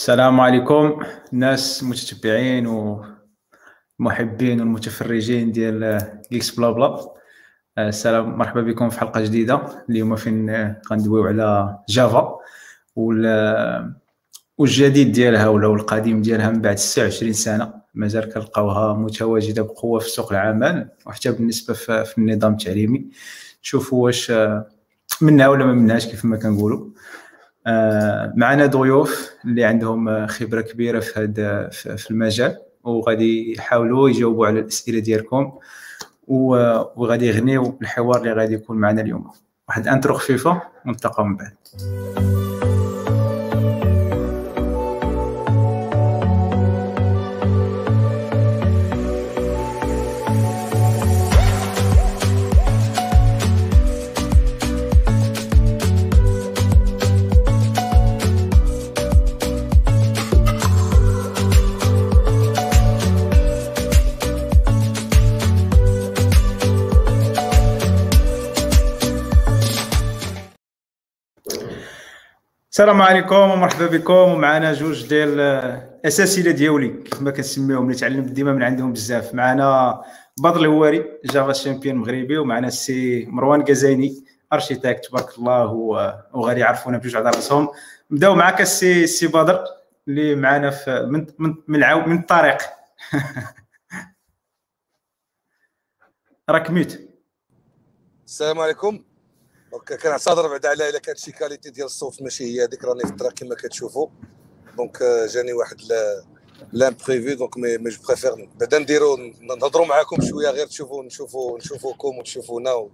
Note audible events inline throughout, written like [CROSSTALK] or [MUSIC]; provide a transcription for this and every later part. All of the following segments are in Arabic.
السلام عليكم. الناس المتتبعين والمحبين والمتفرجين ديال Geeks BlaBla السلام مرحبا بكم في حلقة جديدة. اليوم فين غندويو على Java والجديد ديالها ولا القديم ديالها من بعد 26 سنة. مازال كنلقاوها متواجدة بقوة في سوق العمل وحتى بالنسبة في النظام التعليمي. نشوفوا واش منها ولا ما منهاش كيف ما كنقولوا. آه، معنا ضيوف اللي عندهم خبرة كبيرة في هذا في المجال وغادي يحاولوا يجاوبوا على الأسئلة ديالكم وغادي يغنيو الحوار اللي غادي يكون معنا اليوم. واحد انترو خفيفه ونلتقاو من بعد. السلام عليكم ومرحبا بكم. ومعنا جوج ديال الأساتذة ديالي كيف ما كنسميهم اللي تعلمت ديما من عندهم بزاف. معنا بدر الهواري Java Champion مغربي ومعنا السي مروان كازاني architecte تبارك الله وغادي يعرفونا بجوج على راسهم. نبداو معك السي السي بدر اللي معنا في من من من, من الطريق. [LAUGHS] راك ميت. السلام عليكم. donc كنعتذر بعدا على إلا كانت شي qualité ديال الصوت ماشي هي هذيك راني في الطريق كما كتشوفوا. donc جاني واحد l'imprévu donc mais mais je préfère بعدا نديرو نهضروا معاكم شوية غير تشوفوا نشوفوا نشوفوكم وتشوفونا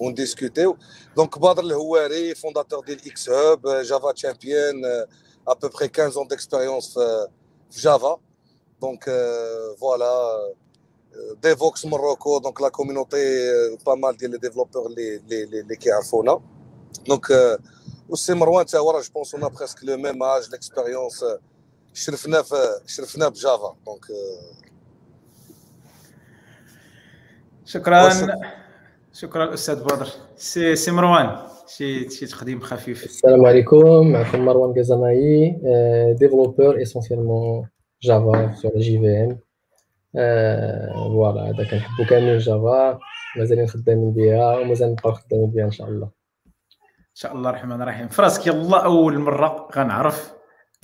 ونديسكوتيو. donc بدر الهواري fondateur ديال xHub Java Champion à peu près 15 ans d'expérience في Java donc voilà Devoxx Morocco donc la community pas mal ديال les développeurs اللي اللي اللي كيعرفونا donc والسي مروان تا هو راه je pense on a presque le même âge l'expérience شرفنا في شرفنا ب Java donc شكرا. شكرا أستاذ بدر. سي سي مروان شي شي تقديم خفيف. السلام عليكم. معكم مروان كازاناي développeur essentiellement Java sur JVM voilà هذا كنحبو كاملين Java مازالين خدامين بها ومازال نبقاو خدامين بها إن شاء الله. إن شاء الله الرحمن الرحيم. فراسك يلا أول مرة غنعرف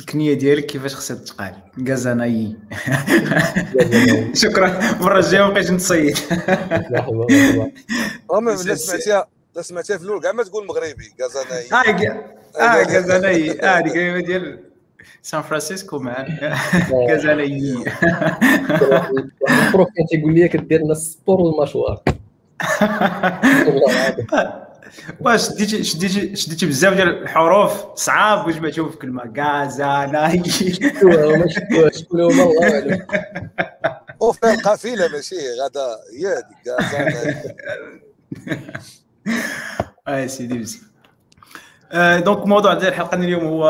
الكنية ديالك كيفاش خصها تقال كازاناي [LAUGHS] شكرا. المره الجاية ما بقيتش نتصيد مرحبا مرحبا لا سمعتيها لا سمعتيها في الأول كاع ما تقول مغربي. كازاناي آه آه كازاناي آه هذيك ديال سان فرانسيسكو مان كازالي البروف كان تيقول لي كدير لنا السبور والمشوار واش شديتي شديتي شديتي بزاف ديال الحروف صعاب وجمعتيهم في كلمه كازاناي شكون هما الله اعلم وفي القافله ماشي غدا هي هذيك كازاناي آه سيدي مزيان donc الموضوع ديال الحلقة اليوم هو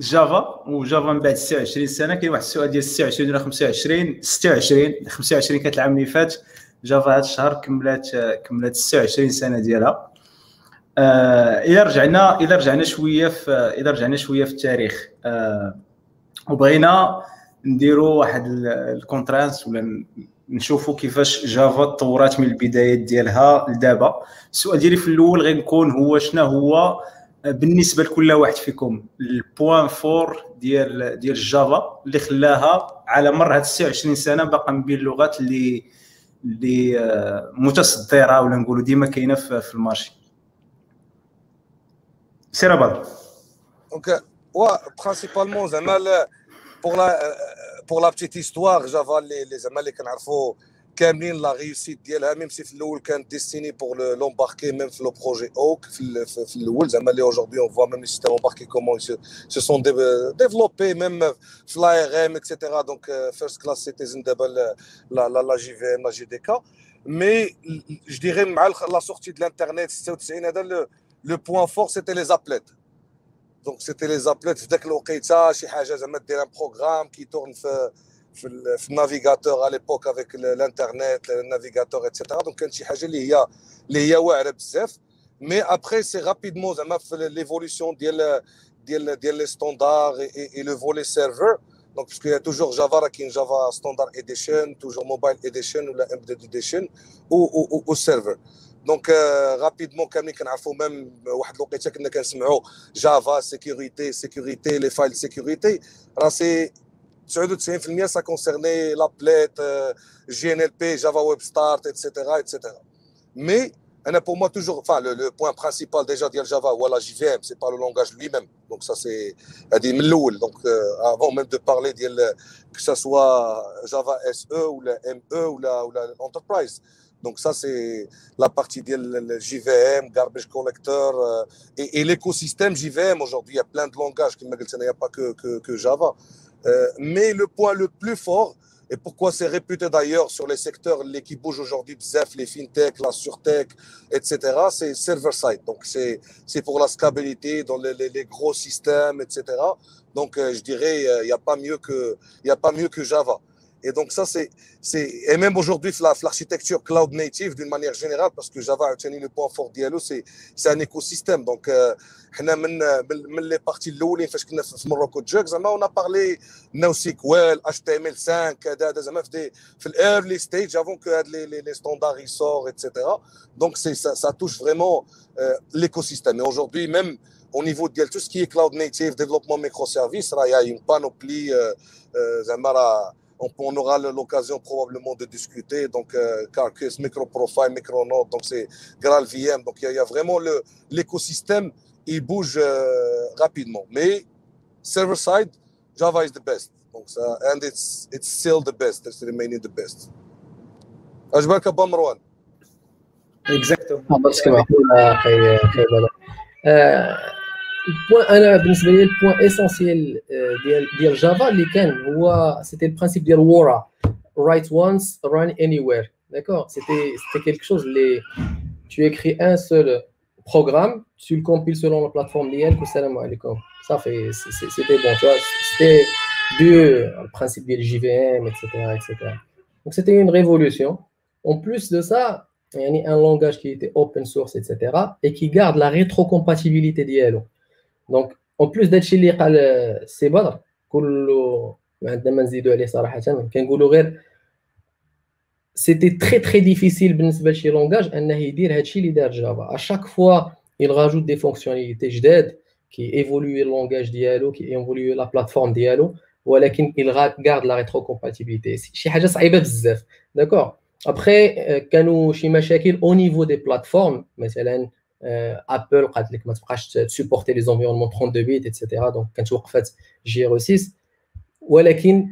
Java و Java من بعد 26 سنه كاين واحد السؤال ديال 26 ولا 25 26 25 كانت العام اللي فات Java هذا الشهر كملات كملات 26 سنه ديالها آه إلى رجعنا إلى رجعنا شوية في إلى رجعنا شوية في التاريخ آه وبغينا نديروا واحد الكونترانس ولا نشوفوا كيفاش Java تطورات من البدايات ديالها لدابا السؤال ديالي في الأول غيكون هو شنو هو بالنسبة لكل واحد فيكم ال point fort ديال ديال ال Java اللي خلاها على مر هاد 26 سنة باقا من بين اللغات اللي اللي آه، متصدرة ولا نقولوا ديما كاينة في ال marché. سير بدر دونك و برينسيبالمون زعما بور لا بور لا بتيت هيستوار جافا اللي زعما اللي كنعرفوا كاملين la réussite ديالها même si في الأول كانت destinée pour l'embarqué même في le projet Oak في, في الأول زعما اللي aujourd'hui on voit même les systèmes embarqués comment se sont développés même في la ARM et cetera donc first class citizen دابا la la JVM la JDK mais je dirais مع la sortie de l'Internet 96 هذا le point fort c'était les applets donc c'était les applets في ذاك الوقيته شي حاجة زعما dire un programme qui tourne في في, في ال navigateur على l'époque avec l'Internet ال navigateur et cetera donc كانت شي حاجة اللي هي اللي هي واعره بزاف mais après c'est rapidement زعما في l'évolution ديال les standards et, le volet serveur. Donc, puisqu'il y a toujours Java qui est Java Standard Edition, toujours Mobile Edition ou la Embedded Edition ou, ou, serveur. Donc, euh, rapidement, comme nous même, Java, sécurité, sécurité, les files sécurité. C'est 99% ça concernait l'applet, euh, GNLP, Java Web Start, etc., etc. Mais pour moi toujours enfin le, point principal déjà de Java voilà JVM c'est pas le langage lui-même donc ça c'est donc euh, avant même de parler que ce soit Java SE ou la ME ou la, ou la Enterprise donc ça c'est la partie de JVM garbage collector euh, et, l'écosystème JVM aujourd'hui il y a plein de langages qui il n'y a pas que Java euh, mais le point le plus fort et pourquoi c'est réputé d'ailleurs sur les secteurs les qui bougent aujourd'hui, les fintech, la surtech, etc., c'est server-side. Donc, c'est pour la scalabilité dans les, les, gros systèmes, etc. Donc, euh, je dirais, euh, il n'y a, pas mieux que, y a pas mieux que Java. Et donc ça, c'est, c'est et même aujourd'hui, l'architecture cloud native d'une manière générale, parce que Java a tenu le point fort d'ILO, c'est, c'est un écosystème. Donc, حنا من من لي بارتي الاولين فاش كنا في موروكو جوك زعما اون بارلي نو سيكوال اتش تي ام ال 5 كذا هذا زعما في في الايرلي ستيج افون كو هاد لي لي ستاندار يسور اتسيتيرا دونك سي سا توش فريمون l'écosystème. Et aujourd'hui, même au niveau de tout ce qui est cloud native, développement microservices, il y a une panoplie, euh, euh, on, aura l'occasion probablement de discuter. Donc, euh, Carcass, MicroProfile, MicroNode, donc c'est GraalVM. Donc, il y, a vraiment l'écosystème, il bouge euh, rapidement. Mais server-side, Java is the best. Donc, ça, and it's, it's still the best. It's remaining the best. أجبرك أبو مروان. Exactement. البوان انا بالنسبه لي البوان اسونسيال ديال ديال جافا اللي كان هو سيتي البرانسيب ديال وورا write once run anywhere d'accord c'était c'était quelque chose les tu écris un seul programme tu le compiles selon la plateforme ديالك والسلام عليكم ça fait c'était bon tu vois c'était deux le principe du JVM etc etc donc c'était une révolution en plus de ça il y a un langage qui était open source etc et qui garde la rétrocompatibilité d'ILO donc en plus داكشي اللي قال سي بدر كله ما عندنا ما نزيدو عليه صراحة كنقولوا غير c'était très très difficile بالنسبة لشي langage أنه يدير هادشي اللي دار Java. À chaque fois il rajoute des fonctionnalités جداد كي évoluer ال langage ديالو كي évoluer la plateforme ديالو ولكن il garde la rétrocompatibilité. شي حاجة صعيبة بزاف. D'accord après كانوا شي مشاكل au niveau des plateformes مثلا Apple قالت لك ما تبقاش تsupporter les environnements 32 bits et cetera donc كانت وقفات JR 6 ولكن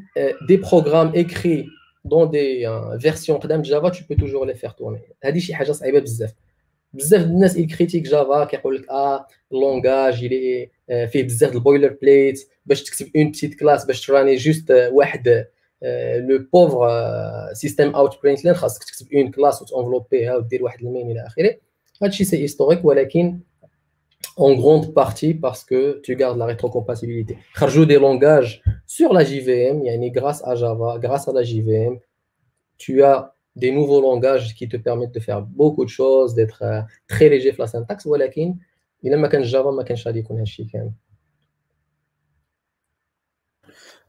des programmes écrits dans des versions قدام Java tu peux toujours les faire tourner هذه شي حاجة صعيبه بزاف بزاف الناس يcritiquer Java كيقول لك آه اللونغاج اللي فيه بزاف البويلر بليت باش تكتب اون بتيت كلاس باش تراني جوست واحد لو بوفر سيستيم اوت برينت خاصك تكتب اون كلاس وتنفلوبيها ودير واحد المين إلى اخره Hachis, c'est historique, mais en grande partie parce que tu gardes la rétrocompatibilité. Rajoute des langages sur la JVM, yani grâce à Java, grâce à la JVM, tu as des nouveaux langages qui te permettent de faire beaucoup de choses, d'être euh, très léger sur la syntaxe, mais il y a Java, il y a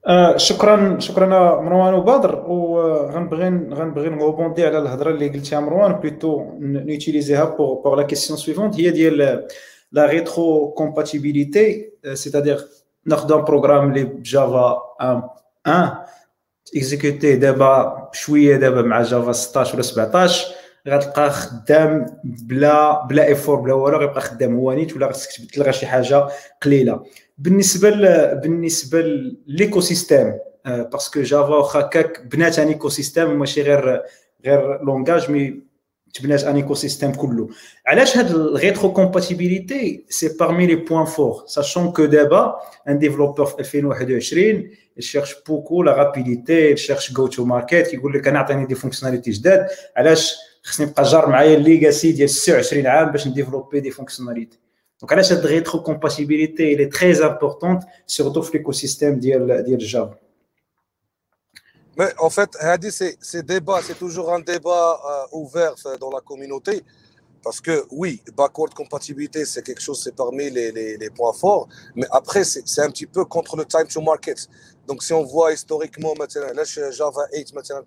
آه شكرا شكرا مروان وبدر وغنبغي غنبغي نrépondre على الهضرة اللي قلتيها مروان plutôt نutiliserها pour pour la question suivante هي ديال la rétrocompatibilité c'est-à-dire ناخذ un programme اللي ب Java 1 exécuter دابا شوية دابا مع Java 16 ولا 17 غتلقاه خدام بلا بلا effort بلا والو غيبقى خدام هو نيت ولا خاصك تلغى شي حاجة قليلة. بالنسبة ل... بالنسبة l'écosystème parce que Java واخا كاك بنات un écosystème ماشي غير غير langage mais تبنات un écosystème كله علاش هاد ال rétrocompatibilité c'est parmi les points forts sachant que دابا un développeur في 2021 يchercher beaucoup la rapidité يchercher go to market يقول لك أنا عطيني des fonctionnalités جداد علاش خصني نبقى جار معايا الليغاسي ديال 26 عام باش نديفلوبي دي فونكسيوناليتي Donc, à cette rétrocompatibilité, elle est très importante, surtout dans l'écosystème de. Mais en fait, ces débats, c'est toujours un débat euh, ouvert dans la communauté. Parce que oui, backward compatibilité, c'est quelque chose, c'est parmi les, points forts, mais après, c'est un petit peu contre le time to market. Donc, si on voit historiquement, maintenant, Java 8, maintenant,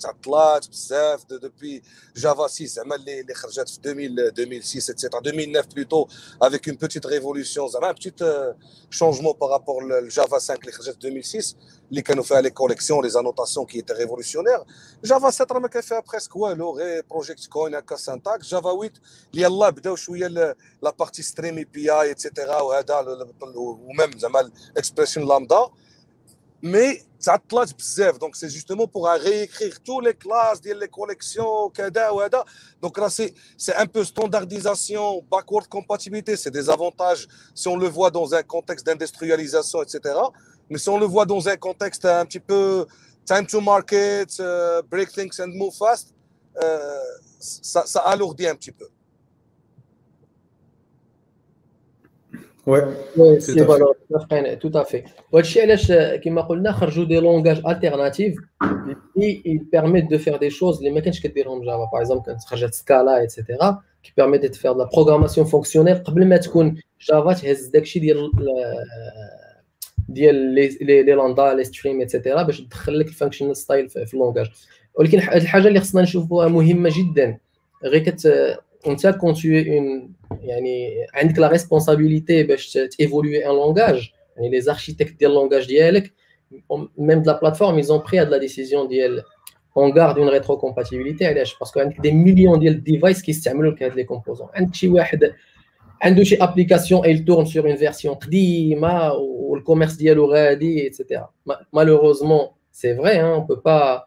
depuis Java 6, les, les 2000, 2006, etc., 2009 plutôt, avec une petite révolution, un petit euh, changement par rapport au Java 5, les 2006, les ont fait les collections, les annotations qui étaient révolutionnaires. Java 7, on a fait presque quoi, le Project Coin, syntaxe. Java 8, il y a là, la partie stream API, etc., ou même l'expression lambda mais ça te bzef. Donc, c'est justement pour réécrire toutes les classes, les collections, Donc, là, c'est un peu standardisation, backward compatibilité. C'est des avantages si on le voit dans un contexte d'industrialisation, etc. Mais si on le voit dans un contexte un petit peu time to market, euh, break things and move fast, euh, ça alourdit un petit peu. وي وي C'est valeur متفقين tout à fait وهادشي علاش كما قلنا خرجوا des langages alternatifs اللي permettent de faire des choses اللي ما كانش كديرهم Java par exemple كانت خرجت Scala et cetera qui permet de faire la programmation fonctionnelle قبل ما تكون Java تهز داكشي ديال ديال les les lambdas les streams et cetera باش تدخل لك ال functional style في ال langage ولكن الحاجة اللي خصنا نشوفوها مهمه جدا غير quand انت quand tu as un يعني عندك la responsabilité باش تévoluer un langage يعني les architectes ديال ال langage ديالك même de la plateforme ils ont pris هاد la décision ديال on garde une rétrocompatibilité علاش parce que عندك des millions ديال ال devices كيستعملوا لك هاد les composants عندك شي واحد عنده شي application elle tourne sur une version قديمه وال commerce ديالو غادي et cetera malheureusement c'est vrai on peut pas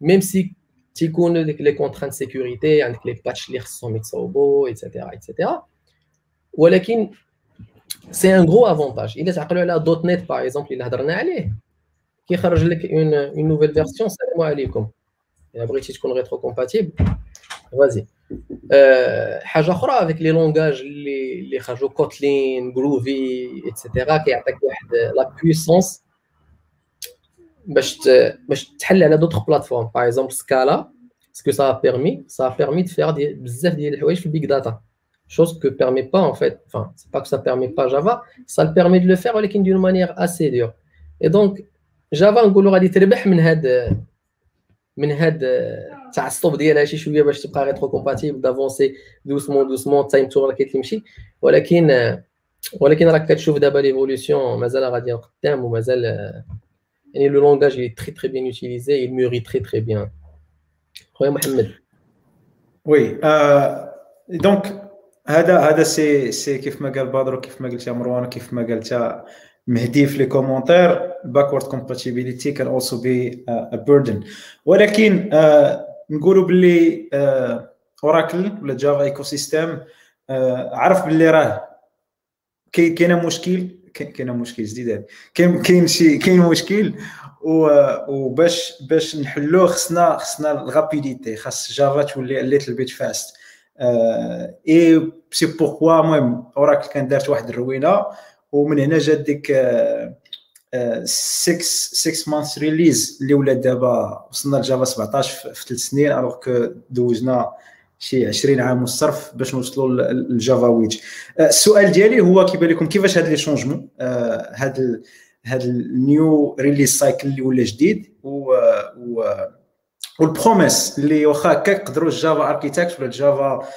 ميم سي تيكونوا ديك لي كونترانت سيكوريتي عندك لي باتش اللي خصهم يتصوبوا ايتترا ايتترا ولكن سي ان غرو افونتاج الا تعقلوا على دوت نت باغ اكزومبل اللي هضرنا عليه كيخرج لك اون اون نوفيل فيرسيون السلام عليكم الا بغيتي تكون ريترو كومباتيبل فازي حاجة أخرى افيك لي لونغاج اللي اللي خرجوا كوتلين جروفي ايتترا كيعطيك واحد la puissance باش باش تحل على d'autres plateformes par exemple Scala ce que ça permet ça permet de faire بزاف ديال الحوايج في ال big data chose que permet pas en fait, enfin, c'est pas que ça permet pas Java, ça le permet de le faire mais d'une manière assez dure. Et donc Java نقولوا غادي تربح من هاد من هاد التعصب ديالها شي شوية باش تبقى rétrocompatible d'avancer doucement doucement time to market يمشي ولكن ولكن راك كتشوف دابا l'évolution مازال غادي قدام ومازال يعني le langage il est très très bien utilisé il mûrit très très bien. خويا محمد oui donc هذا هذا سي سي كيف ما قال بدر كيف ما قلت يا مروان كيف ما قلت مهدي في les commentaires backward compatibility can also be a burden ولكن uh, نقولوا باللي Oracle uh, ولا Java ecosystem uh, عرف باللي راه كاينة مشكل كاينة مشكل جديد كاين كاين شي كاين مشكل وباش باش نحلوه خصنا خصنا ال rapidité خاص Java تولي little bit fast et c'est pourquoi المهم Oracle كان دارت واحد الروينة ومن هنا جات ديك 6 6 month release اللي ولات دابا وصلنا ل Java 17 في ثلاث سنين alors que دوزنا شي 20 عام والصرف باش نوصلوا ل Java ويج السؤال ديالي هو كيبان لكم كيفاش هاد les changements هاد هاد ال new release cycle اللي ولا جديد و, و وال promesse اللي واخا هكا يقدروا ال Java architects ولا ال Java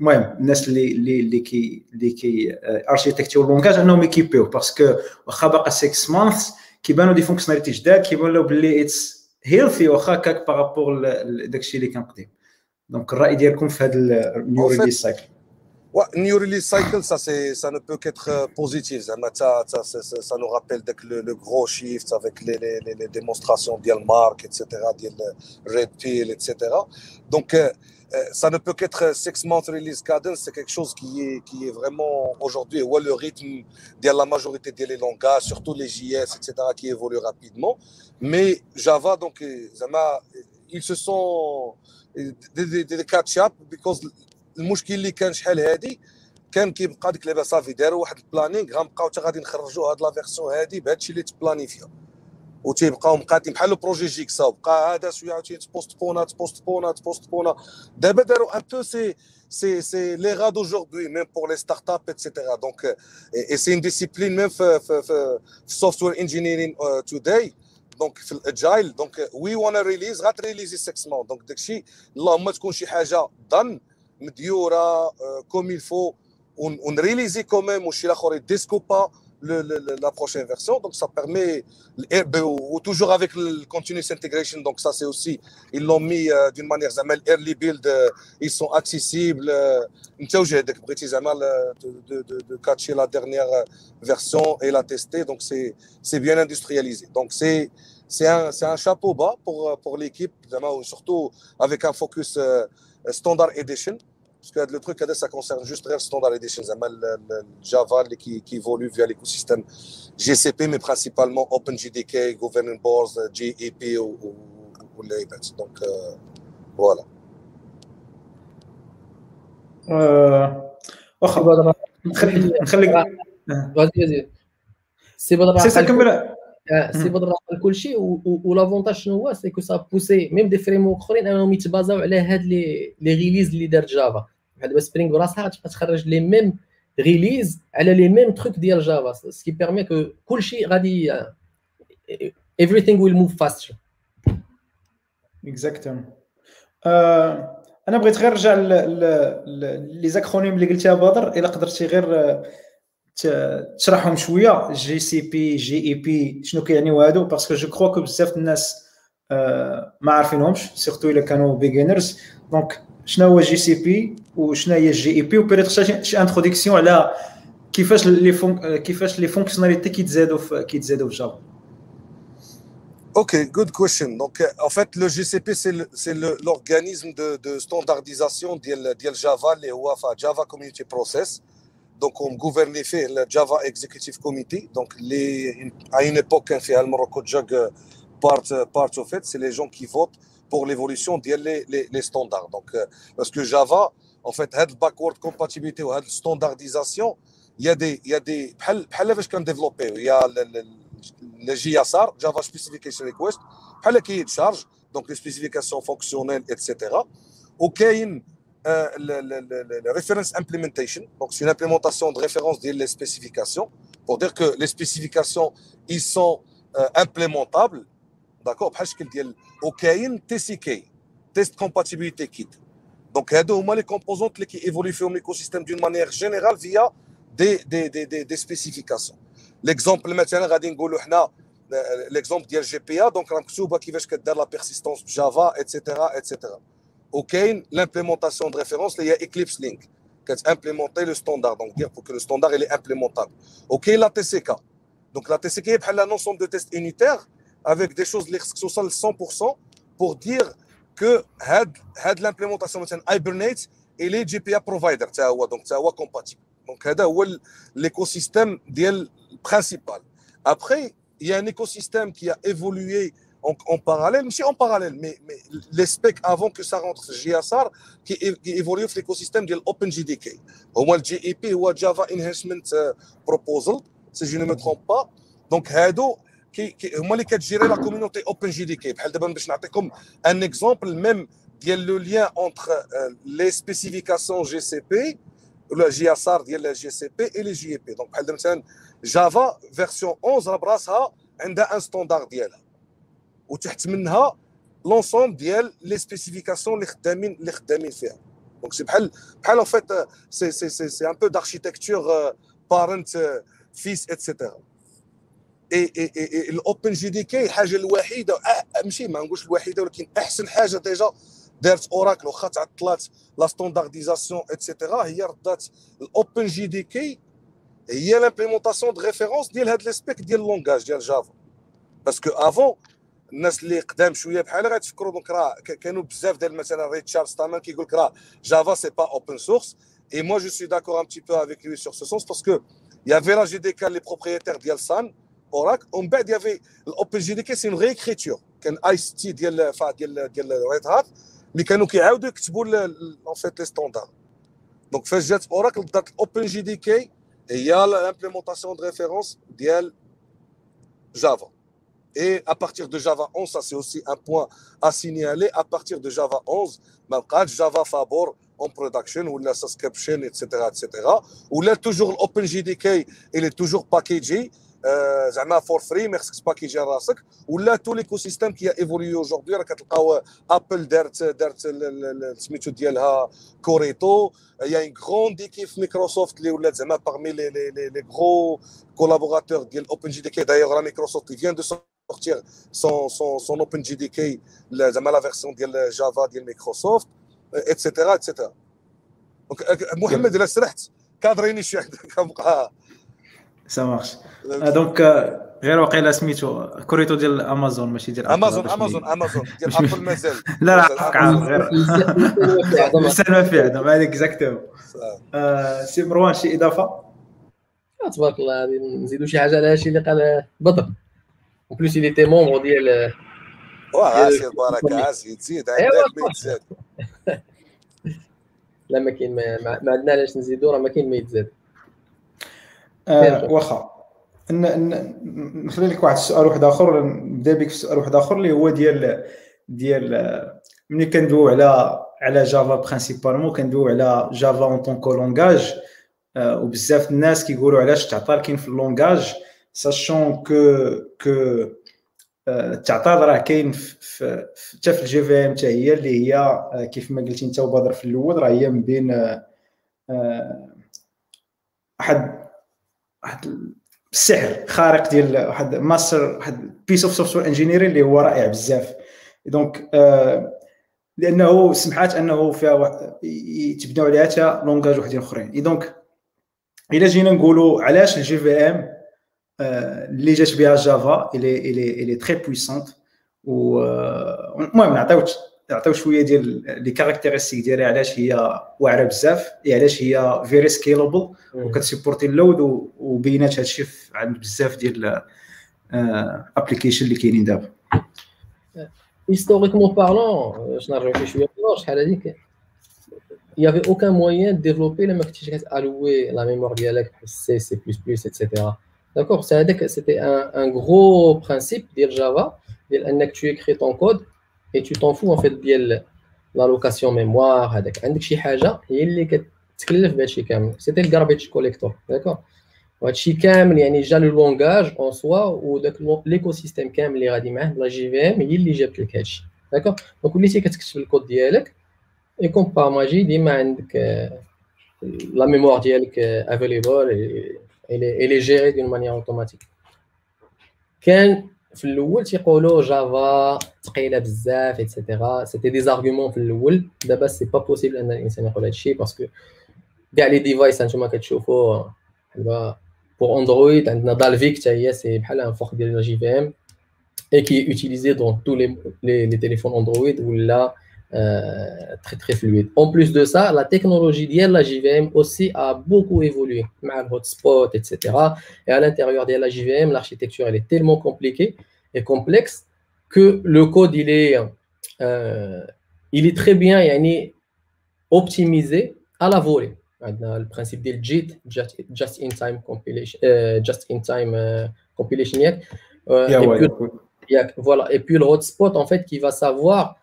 المهم الناس اللي اللي اللي كي اللي كي architecterو ال langage انهم يكيبيو parce que واخا باقا 6 months كيبانوا des fonctionnalités جداد كيبانوا باللي اتس هيلثي واخا هكاك بارابور داكشي اللي كان قديم دونك الراي ديالكم في هذا النيو ريليز سايكل Ouais, New Release Cycle, ça, ça ne peut qu'être euh, positif. Ça, ça, ça, ça, nous rappelle le, le gros shift avec les, les, les démonstrations d'Yalmark, etc., Red Pill, etc. Donc, euh, euh, ça ne peut qu'être six month release cadence, c'est quelque chose qui est, qui est vraiment aujourd'hui, où le rythme de la majorité des langages, surtout les JS, etc., qui évoluent rapidement. Mais Java, donc, ils se sont des, des catch-up because المشكل اللي كان شحال هادي كان كيبقى ديك لعبه صافي داروا واحد البلانينغ غنبقاو حتى غادي نخرجوا هاد لا فيرسيون هادي بهادشي اللي تبلاني فيها وتيبقاو مقادين بحال البروجي جيكسا بقى هذا شوية عاوتاني تبوست بونا تبوست بونا تبوست بونا دابا داروا ان بو سي سي سي لي غا دوجوردي ميم بور لي ستارت اب اتسيتيرا دونك اي سي ان ديسيبلين ميم في في في السوفتوير انجينيرين توداي دونك في الاجايل دونك وي وانا ريليز غاتريليزي 6 مون دونك داكشي اللهم تكون شي حاجه ضن مديوره كوم يلفو ونريليزي كوميم وشي الاخر يديسكوبا la prochaine version. Donc, ça permet, ou toujours avec le continuous integration, donc ça c'est aussi, ils l'ont mis euh, d'une manière, early build, euh, ils sont accessibles. Euh, de, de, de, de catcher la dernière version et la tester, donc c'est bien industrialisé. Donc, c'est c'est un, un, chapeau bas pour, euh, pour l'équipe, surtout avec un focus euh, euh, Standard Edition. Parce que le truc, ça concerne juste le Standard Edition. Le, le Java qui, qui évolue via l'écosystème GCP, mais principalement OpenJDK, Governing Boards, GEP ou, ou, ou Donc, voilà. Oh. C'est ça que سي بدر سي سي كمل سي بدر كل شيء و l'avantage شنو هو c'est que ça pousse même des frameworks اخرين انهم يتبازاو على هاد لي لي ريليز اللي دارت جافا بحال دابا Spring براسها غتبقى تخرج les mêmes releases على les mêmes trucs ديال جافا ce qui permet que كلشي غادي everything will move faster exactement أنا بغيت غير نرجع les acronymes اللي قلتيها بدر إلا قدرتي غير تشرحهم شوية جي سي بي جي اي بي شنو كيعنيو هادو parce que je crois que بزاف الناس ما عارفينهمش surtout إلا كانوا بيجينرز donc شنو هو JCP وشنو هي ال JEP و peut-être شي introduction على كيفاش لي فون كيفاش لي فونكسيوناليتي كيتزادوا في كيتزادوا في جافا Ok, good question. Donc, en fait, le GCP, c'est l'organisme de, de, standardisation de Java, les Java Community Process. Donc, on gouverne fait le Java Executive Committee. Donc, les, à une époque, on fait part, part of it, c'est les gens qui votent pour l'évolution des les, les, standards. Donc, euh, parce que Java, en fait, a backward compatibilité ou la standardisation, il y a des, il y a des, بحال développé, il y a le, le, le JSR, Java Specification Request, بحال qui charge, donc les spécifications fonctionnelles, etc. OK, euh, le, le, le, le, reference implementation, donc c'est une implémentation de référence des spécifications, pour dire que les spécifications, ils sont euh, implémentables, d'accord بحال الشكل ديال وكاين TCK test compatibility kit donc هادو هما les composantes اللي كيفولي فيهم l'écosystème d'une manière générale via des des des des, des spécifications l'exemple مثلا غادي نقولوا حنا l'exemple ديال JPA donc راه مكتوبه كيفاش كدار la persistance بجافا etcetera etcetera وكاين لامبليمونطاسيون دو ريفيرونس اللي هي EclipseLink كتامبليمونتي le standard donc دير pour que le standard اللي implémentable وكاين لا تي سي كا دونك لا تي سي كي بحال لا نونسوم دو تيست يونيتير avec des choses qui sont 100% pour dire que had l'implémentation مثلا Hibernate et les GPA provider donc ça هو compatible. Donc هذا هو l'écosystème ديال principal. Après il y a un écosystème qui a évolué en, en parallèle, mais en parallèle, mais, mais les specs avant que ça rentre JSR qui, qui évolue dans l'écosystème de l'OpenJDK. Au moins le GEP ou Java Enhancement Proposal, si je ne me trompe pas. Donc, هادو كي, كي هما اللي كتجيري la community OpenJDK بحال دابا باش نعطيكم un exemple même ديال le lien entre les spécifications JCP ولا JSR ديال جي سي بي اي لي جي اي بي دونك بحال مثلا جافا version 11 راه براسها عندها un standard ديالها وتحت منها l'ensemble ديال les spécifications اللي خدامين اللي خدامين فيها. دونك سي بحال بحال ان فيت سي سي سي سي ان بو داركتيكتور بارنت فيس اتسيتيرا الاوبن جي دي كي الحاجة الوحيدة ماشي ما نقولش الوحيدة ولكن أحسن حاجة ديجا دارت أوراكل واخا تعطلات لا ستاندارديزاسيون اتسيتيرا هي ردات الأوبن جي دي كي هي لامبليمونطاسيون دو ريفيرونس ديال هاد لي سبيك ديال اللونغاج ديال جافا باسكو افون الناس اللي قدام شوية بحال غتفكروا دونك راه كانوا بزاف ديال مثلا ريتشارد ستامان كيقول لك راه جافا c'est pas open source et moi je suis d'accord un petit peu avec lui sur ce sens parce que y avait la propriétaires ديال سان اوراكل ومن بعد il y avait ال OpenJDK c'est une réécriture كان اي اس تي ديال ديال ديال Red Hat اللي كانوا كيعاودوا يكتبوا en fait les standards donc فاش جات اوراكل دات ال OpenJDK هي l'implémentation de référence ديال جافا Et à partir de Java 11, ça c'est aussi un point à signaler, à partir de Java 11, même Java Fabor en production, ou la subscription, etc., etc. Ou là, toujours l'OpenJDK, il est toujours packagé, زعما فور فري ما خصكش باكيجي راسك ولا تو ليكو سيستيم كي ايفوليو اوجوردي راه كتلقاو ابل دارت دارت سميتو ديالها كوريتو يا ان غروند ايكيب في مايكروسوفت اللي ولات زعما باغمي لي لي لي لي غرو كولابوراتور ديال اوبن جي دي كي دايوغ راه مايكروسوفت فيان دو sortir son son son OpenJDK زعما la version ديال جافا ديال مايكروسوفت etcetera etcetera محمد الا سرحت كادريني شي حد كنبقى ça marche donc غير واقيلا سميتو كوريتو ديال امازون ماشي ديال امازون امازون امازون ديال Apple مازال لا لا غير ما في عندهم هذيك exactement سي مروان شي اضافه تبارك الله غادي نزيدو شي حاجة على هادشي اللي قال بدر en plus il était membre ديال واه البركه عاسي تزيد عندك ما يتزاد لا ما كاين ما عندنا علاش نزيدو راه ما كاين ما يتزاد واخا. نخلي لك واحد السؤال واحد آخر نبدا بك في سؤال واحد آخر اللي هو ديال ديال ملي كندويو على على جافا principalement كندويو على جافا en tant que langage وبزاف الناس كيقولوا علاش التعطيل كاين في ال langage. sachant que que التعطيل راه كاين حتى في ال JVM حتى هي اللي هي كيف ما قلتي انت وبدر في الأول راه هي من بين واحد واحد السحر خارق ديال واحد ماستر واحد piece of software engineering اللي هو رائع بزاف donc لأنه سمحات انه فيها يتبناو عليها حتى langages وحدين اخرين donc الا جينا نقولوا علاش ال JVM اللي جات بها جافا elle est elle est elle est très puissante المهم نعطيو نعطيو شوية ديال les caractéristiques ديالها علاش هي واعره بزاف علاش هي very scalable وكتسيبورتي ال load وبينات هادشي عند بزاف ديال application اللي كاينين دابا historiquement parlant باش نرجعو شي شوية لور شحال هذيك il y avait aucun moyen de développer لما كنتي كتالوي la mémoire ديالك C++ et cetera d'accord c'est هذاك c'était un un gros principe ديال Java ديال انك tu écris ton code et tu t'en fous en fait ديال l'allocation mémoire هذاك عندك شي حاجة هي اللي كتكلف بهادشي كامل c'était ال garbage collector d'accord وهادشي كامل يعني جا le langage en soi وداك l'écosystème كامل اللي غادي معاه plus la JVM هي اللي جابت لك هادشي داكور دونك وليتي كتكتب الكود ديالك اي كوم با ماجي ديما عندك لا ميموار ديالك افيليبل اي لي جيري دون مانيير اوتوماتيك كان في الأول تيقولوا Java ثقيله بزاف et cetera c'était des arguments في الأول دابا c'est pas possible ان الانسان يقول هادشي parce que كاع les devices انتما كتشوفوا دابا pour Android عندنا Dalvik حتى هي c'est بحال un fork ديال JVM et qui est utilisée dans tous les les téléphones Android ولا Euh, très très fluide. En plus de ça, la technologie de la JVM aussi a beaucoup évolué, le hotspot, etc. Et à l'intérieur de la JVM, l'architecture elle est tellement compliquée et complexe que le code il est, euh, il est très bien yani, optimisé à la volée. Le principe du JIT, Just in Time Compilation, euh, Just in Time euh, Compilation. et, puis, voilà. et puis le hotspot en fait qui va savoir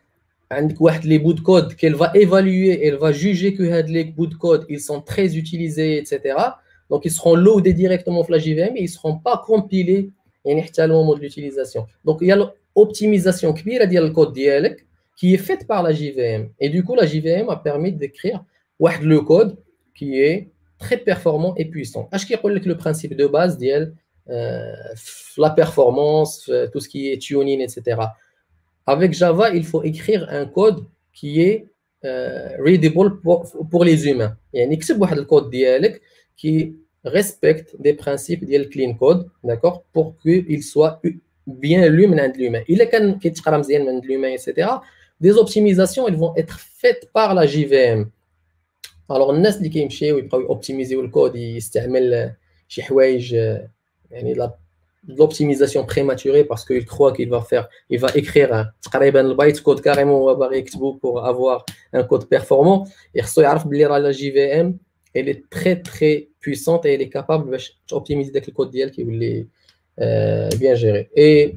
les bouts de code qu'elle va évaluer, elle va juger que les bouts de code, ils sont très utilisés, etc. Donc, ils seront loadés directement sur la JVM et ils ne seront pas compilés au moment de l'utilisation. Donc, il y a l'optimisation le code qui est faite par la JVM. Et du coup, la JVM a permis d'écrire le code qui est très performant et puissant. Je le principe de base, euh, la performance, euh, tout ce qui est tuning, etc. avec Java, il faut écrire un code qui est euh, readable pour, pour, les humains. Il y a un code qui respecte des principes de clean code, d'accord, pour qu'il soit bien lu de l'humain. Il est de l'humain, etc. Des optimisations, elles vont être faites par la JVM. Alors, الناس اللي كيمشيو يبقاو يوبتيميزيو الكود يستعمل شي حوايج يعني l'optimisation prématurée parce qu'il croit qu'il va faire, il va écrire un bytecode carrément pour avoir un code performant. Et la JVM, elle est très très puissante et elle est capable d'optimiser le code DL qui est euh, bien géré. Et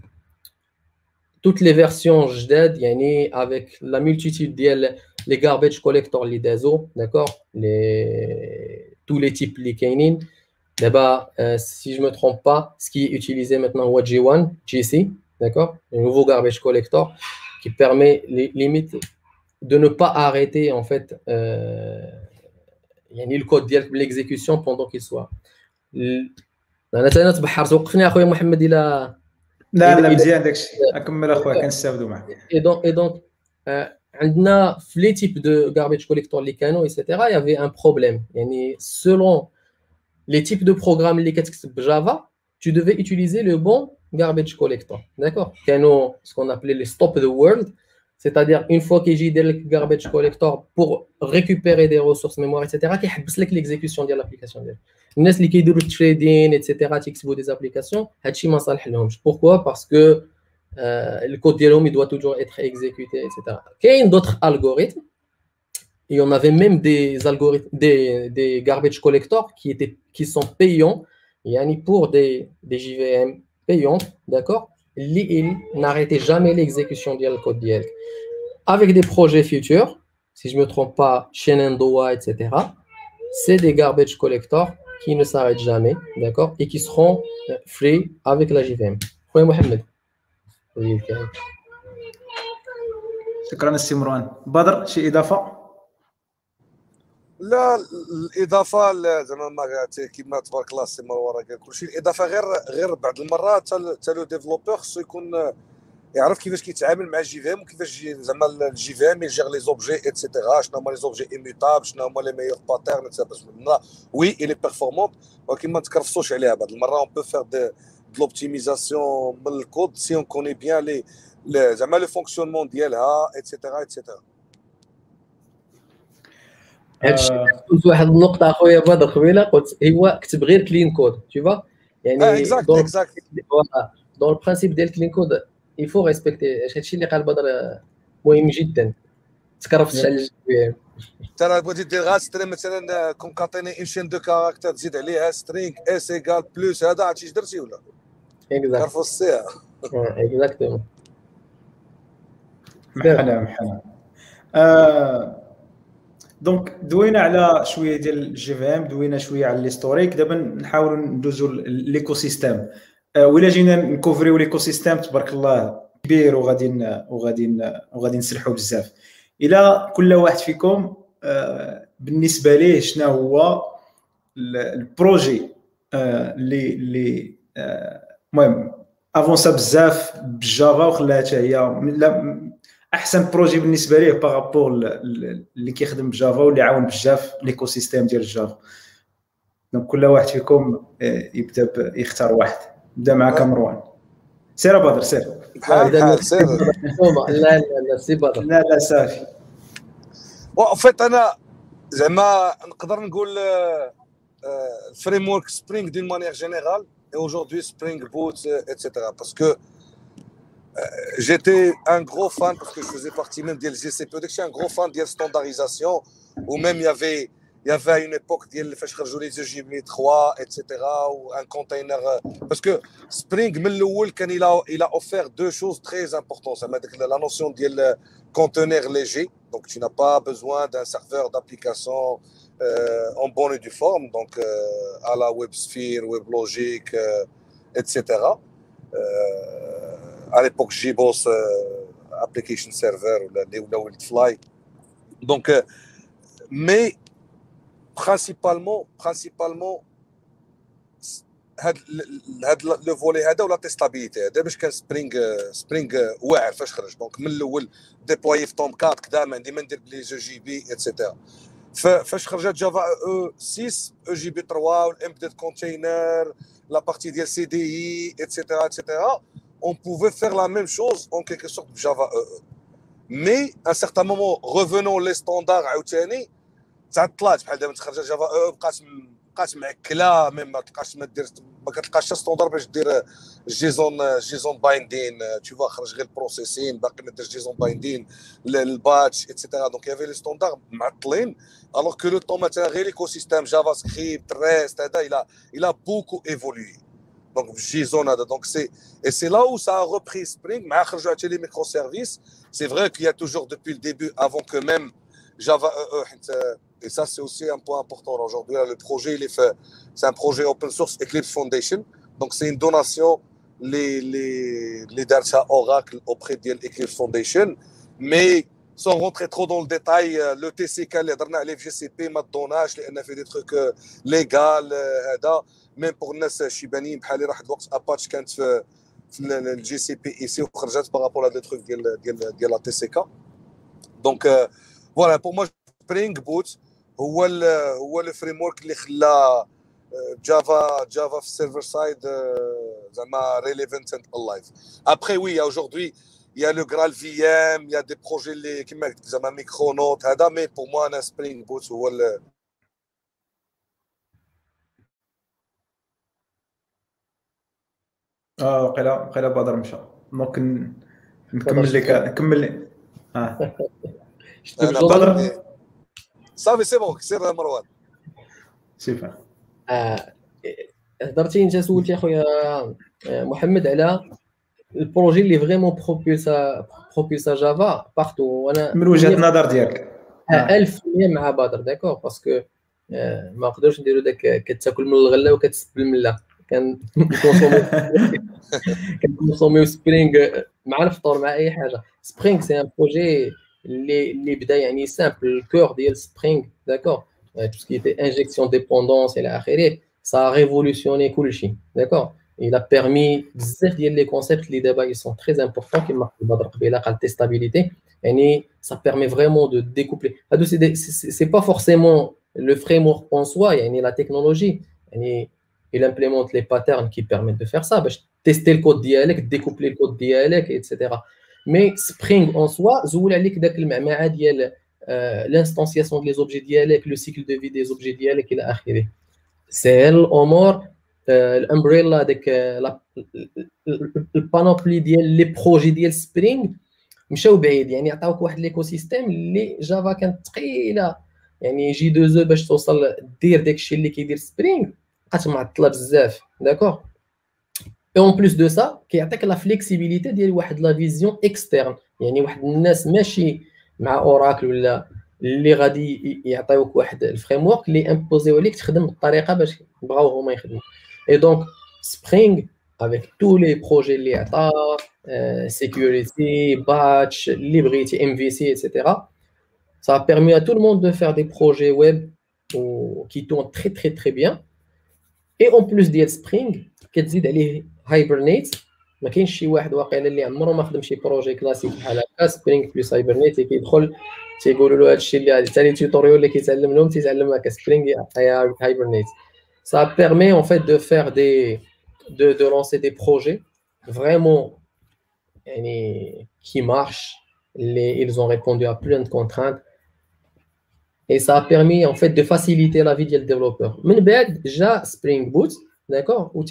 toutes les versions JDED, yani avec la multitude DL, les garbage collectors, les DASO, d'accord, les, tous les types, les canines. دابا euh, si je me trompe pas ce qui est utilisé maintenant هو G1 GC d'accord le nouveau garbage collector qui permet les limites de ne pas arrêter en fait euh, يعني le code ديالك l'exécution pendant qu'il soit انا تنتبحر وقفني اخويا محمد الى لا لا مزيان داكشي اكمل اخويا كنستافدوا معك اي دونك اي دونك عندنا في لي تيب دو garbage كوليكتور اللي كانوا ايتترا يافي ان بروبليم يعني سولون لي تيب دو بروغرام اللي كتكتب بجافا tu devais utiliser le bon garbage collector. D'accord? كانوا ce qu'on appelait les stop the world c'est-à-dire une fois qu'il y a le garbage collector pour récupérer des ressources mémoire etc كيحبس لك l'exécution ديال l'application. ديالك الناس اللي كيديروا التريدين ايتترا تيكتبوا دي زابليكاسيون هادشي ما صالح لهمش بوركوا باسكو الكود ديالهم يدوا توجور اتر اكزيكوتي ايتترا كاين دوطخ الغوريثم et on avait même des algorithmes des, des garbage collectors qui étaient qui sont payants yani pour des, des JVM payants d'accord ils n'arrêtaient jamais l'exécution du code ديالك avec des projets futurs si je me trompe pas Shenandoah etc c'est des garbage collectors qui ne s'arrêtent jamais, d'accord, et qui seront euh, free avec la JVM. Oui, Mohamed. شكرا سي مروان بدر شي اضافه لا الإضافة زعما ما كيما تبارك الله سي مروان قال كلشي الإضافة غير غير بعض المرات حتى le développeur خصو يكون يعرف كيفاش كيتعامل مع ال JVM وكيفاش زعما ال JVM يجير les objets et cetera شنو هما les objets immutables شنو هما les meilleurs patterns باش oui elle est performante ولكن ما تكرفصوش عليها بعض المره on peut faire de l'optimisation من ال code si on connaît bien les زعما le fonctionnement ديالها et cetera et cetera هادشي قلت واحد النقطة أخويا بدر قبيله قلت هو كتب غير clean code تشوفا يعني exact exact dans ال principe ديال clean code il faut respecter هادشي اللي قال بدر مهم جدا. تكرفتش على ترى بغيتي دير غير string مثلا concaténer une chaîne de caractères تزيد عليها string s égal plus هذا عرفتي اش درتي ولا؟ exact كرفو السيها exactement محلا محلا donc دوينا على شوية ديال ال JVM دوينا شوية على l'historique دابا نحاولوا ندوزو l'écosystème آه، ولا جينا نكوفريو l'écosystème تبارك الله كبير وغادي وغادي وغادي نسرحوا بزاف. إلى كل واحد فيكم آه، بالنسبة ليه شنو هو ال projet آه، اللي اللي المهم أفونسا بزاف ب Java وخلاها حتى هي أحسن projet بالنسبة ليه par rapport اللي كيخدم ب Java واللي عاون بزاف l'écosystème ديال ال Java donc كل واحد فيكم يبدأ يختار واحد. نبدا معك مروان سير بدر سير. بحال بحال سير. لا لا لا سي بدر. لا لا صافي. vite أنا زعما نقدر نقول framework Spring d'une manière générale et aujourd'hui Spring Boot, etc. Parce que Euh, j'étais un gros fan parce que je faisais partie même des GCP. Je suis un gros fan de standardisation ou même il y avait il y avait à une époque ديال فاش خرجوا EJB 3, et cetera one container parce que Spring من الاول كان il a il a offert deux choses très importantes زعما ديك la notion ديال container léger donc tu n'as pas besoin d'un serveur d'application euh, en bonne et due forme donc euh, à la WebSphere, WebLogic euh, etc. à l'époque, JBoss Application Server ou la Wildfly. Donc, mais principalement principalement هاد هاد لو فولي هذا ولا تيستابيليتي هذا باش كان سبرينغ سبرينغ واعر فاش خرج دونك من الأول déployer في Tomcat كذا ما عندي ما ندير ب les EJB et cetera فاش خرجت Java EE 6 EJB 3 وال embedded container la partie ديال CDI et cetera et cetera on pouvait faire la même chose en quelque sorte Java EE. Mais à un certain moment, revenons les standards عاوتاني تعطلات بحال دابا تخرج Java بقات بقات معكله même ما تلقاش ما دير ما كتلقاش standard باش دير JSON JSON Binding tout خرج غير ال processing باقي ما ديرش جيزون بايندين الباتش اتسيتيرا دونك يافي لي ستوندار معطلين alors que le temps مثلا غير l'écosystème JavaScript REST هذا il a il a beaucoup évolué Donc, donc c'est, et c'est là où ça a repris Spring, mais les microservices. C'est vrai qu'il y a toujours depuis le début, avant que même Java EE, et ça c'est aussi un point important aujourd'hui. Le projet, il est fait, c'est un projet open source Eclipse Foundation. Donc, c'est une donation, les, les, les Oracle auprès de l'Eclipse Foundation. Mais sans rentrer trop dans le détail, le TCK, les GCP, Madonna, a fait des trucs légaux, ميم بور الناس الشيبانيين بحالي راح الوقت اباتش كانت في في الجي سي بي اي سي وخرجت بارابور لهاد تروك ديال ديال ديال لا تي سي كا دونك Voilà pour moi Spring Boot هو هو ال framework اللي خلى Java Java في ال server side زعما relevant and alive après oui aujourd'hui il y a le GraalVM il y a des projets اللي كيما قلت زعما Micronaut هذا mais pour moi أنا Spring Boot هو آه وقيلا وقيلا بدر مشى donc نكمل لك نكمل لك. آه. [LAUGHS] بدر صافي سي bon سير مروان. ça va آه، هضرتي إنت سولتي اخويا آه، محمد على ال projet اللي vraiment بروبيسا بروبيسا Java partout. وأنا من وجهة النظر ديالك. 1000% آه، مع بدر d'accord؟ parce que ما نقدرش نديرو داك كتاكل من الغله وكتسب المله كان كنكونسوميو Spring مع الفطور مع أي حاجة. Spring c'est un projet اللي اللي بدا يعني simple ال core ديال Spring d'accord tout ce qui est injection dépendances إلى اخره ça révolutionné كلشي d'accord il a permis بزاف ديال les concepts اللي دابا ils sont très importants كما بدر قبيله قال testability يعني ça permet vraiment de découpler. هادو سي سي pas forcément le framework en soi يعني la technologie. يعني il implémente les patterns qui permettent de faire ça. باش tester le code ديالك découpler le code ديالك etc mais Spring en soi زول عليك داك المعمعه ديال l'instanciation des objets ديالك le cycle de vie des objets ديالك إلى اخره سهل الأمور ال umbrella داك ال panoplie ديال les projets ديال Spring مشاو بعيد يعني عطاوك واحد l'écosystème اللي Java كانت ثقيله يعني J2EE باش توصل دير داكشي اللي كيدير Spring بقات معطله بزاف d'accord et en plus de ça كيعطيك la flexibilité ديال واحد la vision externe يعني واحد الناس ماشي مع Oracle ولا اللي غادي يعطيوك واحد ال framework اللي امبوزيو عليك تخدم بالطريقة باش بغاو هما يخدموا et donc Spring avec tous les projets اللي عطا Security Batch اللي بغيتي MVC et cetera ça a permis à tout le monde de faire des projets web qui tournent très très très bien. et en plus ديال Spring كتزيد عليه Hibernate ما كاينش شي واحد واقيلا اللي عمره ما خدم شي projet classique بحال هكا Spring plus Hibernate كيدخل تيقولوا له هادشي اللي ثاني tutorial اللي كيتعلم لهم تيتعلم هكا Spring Hibernate ça permet en fait de faire des de, de lancer des projets vraiment يعني qui marchent. Les, ils ont répondu à plein de contraintes. Et ça a permis en fait de faciliter la vie du développeur. من بعد جا Spring Boot d'accord و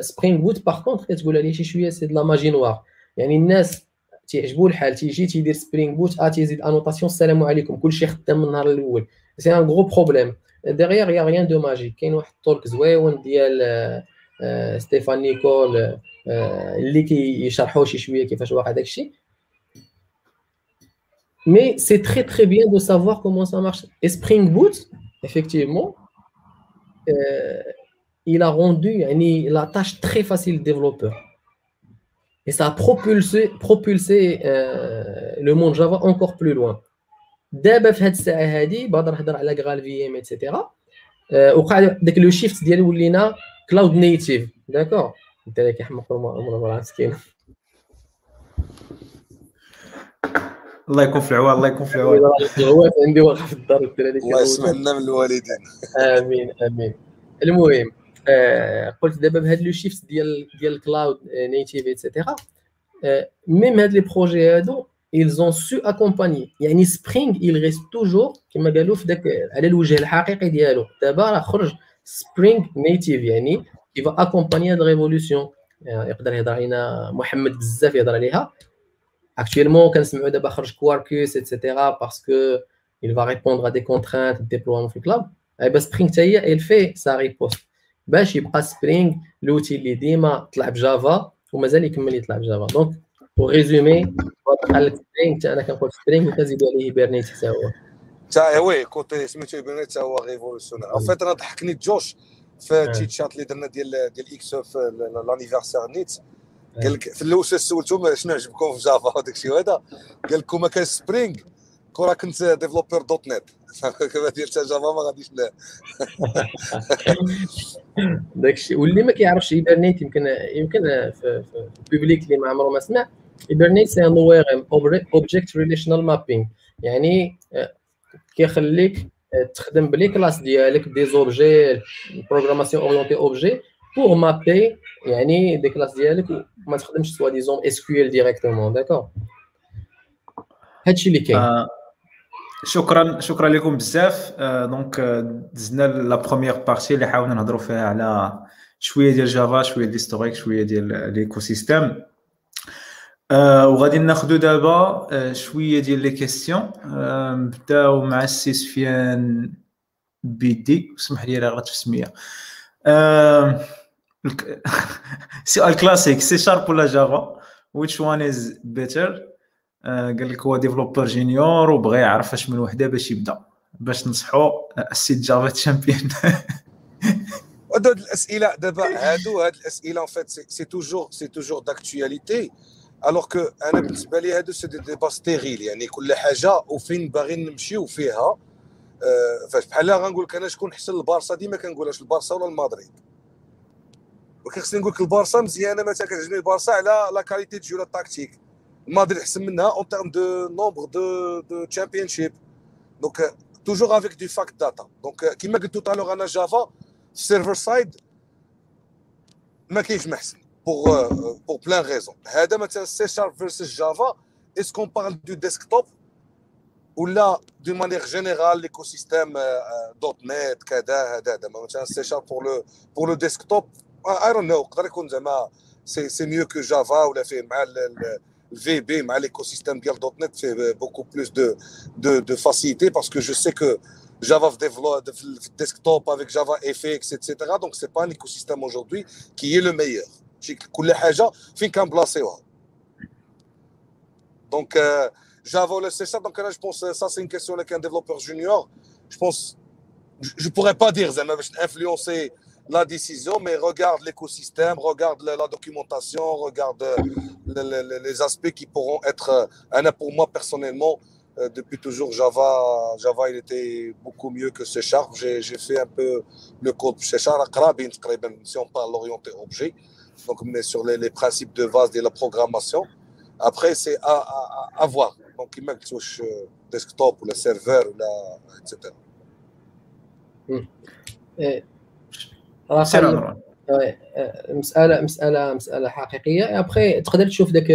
Spring Boot par contre كتقول عليه شي شوية c'est de la magie noire. يعني الناس تيعجبو الحال تيجي تيدير Spring Boot ا تيزيد annotation السلام عليكم كلشي خدام من النهار الأول c'est un gros problème derrière y a rien de magique كاين واحد الطرق زويون ديال ستيفان نيكول اللي كيشرحوا شي شوية كيفاش واقع داكشي Mais c'est très très bien de savoir comment ça marche. Et Spring Boot, effectivement, euh, il a rendu la tâche très facile au développeur. Et ça a propulsé, propulsé euh, le monde Java encore plus loin. دابا في هذه الساعه هذه بقدر نهضر على جرال في ام اتسيتيرا وقع داك لو شيفت ديال ولينا كلاود نيتيف داكور انت اللي كيحمق مسكين الله يكون في العوان الله يكون في العوان. عندي واقف في الدار الدراري الله يسمعنا من الوالدين. آمين آمين. المهم آه قلت دابا بهذا le shift ديال ديال ال cloud native et cetera même هاد les projets هادو ils ont su accompagner. يعني Spring il reste toujours كما قالوا في داك على الوجه الحقيقي ديالو. دابا راه خرج Spring Native يعني qui va accompagner هاد révolution يقدر يهضر علينا محمد بزاف يهضر عليها. Actuellement, quand on de Quarkus, etc., parce qu'il va répondre à des contraintes de déploiement de cloud, eh ben Spring elle fait sa riposte. باش يبقى Spring l'outil اللي ديما طلع ب Java ومازال يكمل يطلع ب Java donc pour résumer قال لك Spring أنا كنقول Spring وكنزيد عليه Hibernate حتى هو تا وي كوتي سميتو هيبرنيت حتى هو ريفولوسيونير اون فيت أنا ضحكني جوش في تشات اللي درنا ديال ديال إكس في لانيفرسير نيت قال لك في الأول سولتهم شنو عجبكم في جافا [LAUGHS] وداك الشيء هذا قال لكم ما كان سبرينغ كون كنت ديفلوبر دوت نت كما ديال جافا ما غاديش [LAUGHS] داك الشيء. واللي ما كيعرفش هيبرنيت يمكن يمكن في, البوبليك اللي ما عمره ما سمع Hibernate c'est un ORM object relational mapping يعني آه، كيخليك آه، تخدم ب les classes ديالك des objets programmation orientée objet pour mapper يعني des classes ديالك وما تخدمش soi-disant SQL directement d'accord هادشي اللي كاين. آه، شكرا شكرا لكم بزاف. donc دزنا la première partie اللي حاولنا نهضروا فيها على شوية ديال Java شوية ديال historique شوية ديال l'écosystème وغادي ناخذوا دابا شوية ديال les questions نبداو مع السي سفيان بيدي اسمح لي غلطت في السمية. سؤال كلاسيك سي شارب ولا جافا one is better? آه، قال لك هو developer junior وبغى يعرف اش من وحده باش يبدأ. باش نصحوا السيت Java champion هادو الأسئلة دابا هادو هاد الأسئلة en fait c'est toujours c'est toujours d'actualité alors que أنا بالنسبة لي هادو c'est des débats stériles يعني كل حاجة وفين باغيين نمشيو فيها أه فاش بحال غنقول لك أنا شكون حسن البارسا؟ ديما كنقولهاش البارسا ولا المدريد؟ ولكن خصني نقول لك البارسا مزيانة مثلا كتعجبني البارسا على la qualité de jeu la tactique Madrid أحسن منها en termes de nombre de, de championship. Donc toujours avec du fact data. Donc كما قلت à l'heure أنا Java server side ما كاينش محسن. Pour pour plein raisons. هذا مثلا سي شارب فيرسس جافا est-ce qu'on parle du desktop ولا de manière générale l'écosystème .NET كذا هذا هذا. مثلا سي شارب بور لو بور لو ديسكتوب اي دون نو يقدر يكون زعما سي سي ميو كو جافا ولا فيه مع VB, mais l'écosystème Dial.net fait beaucoup plus de, de, de, facilité parce que je sais que Java développe desktop avec Java FX, etc. Donc, ce n'est pas un écosystème aujourd'hui qui est le meilleur. Donc, euh, Java, c'est ça. Donc, là, je pense que ça, c'est une question avec un développeur junior. Je pense, je ne pourrais pas dire, ça influencer la décision, mais regarde l'écosystème, regarde la, documentation, regarde euh, les, aspects qui pourront être. Euh, pour moi, personnellement, euh, depuis toujours, Java, Java, il était beaucoup mieux que C Sharp. J'ai fait un peu le code C Sharp, si on parle orienté objet, donc mais sur les, principes de base de la programmation. Après, c'est à, voir. Donc, il met touche desktop ou le serveur, ou la, etc. Et صراحة مساله مساله مسألة حقيقية. ابخي تقدر تشوف داك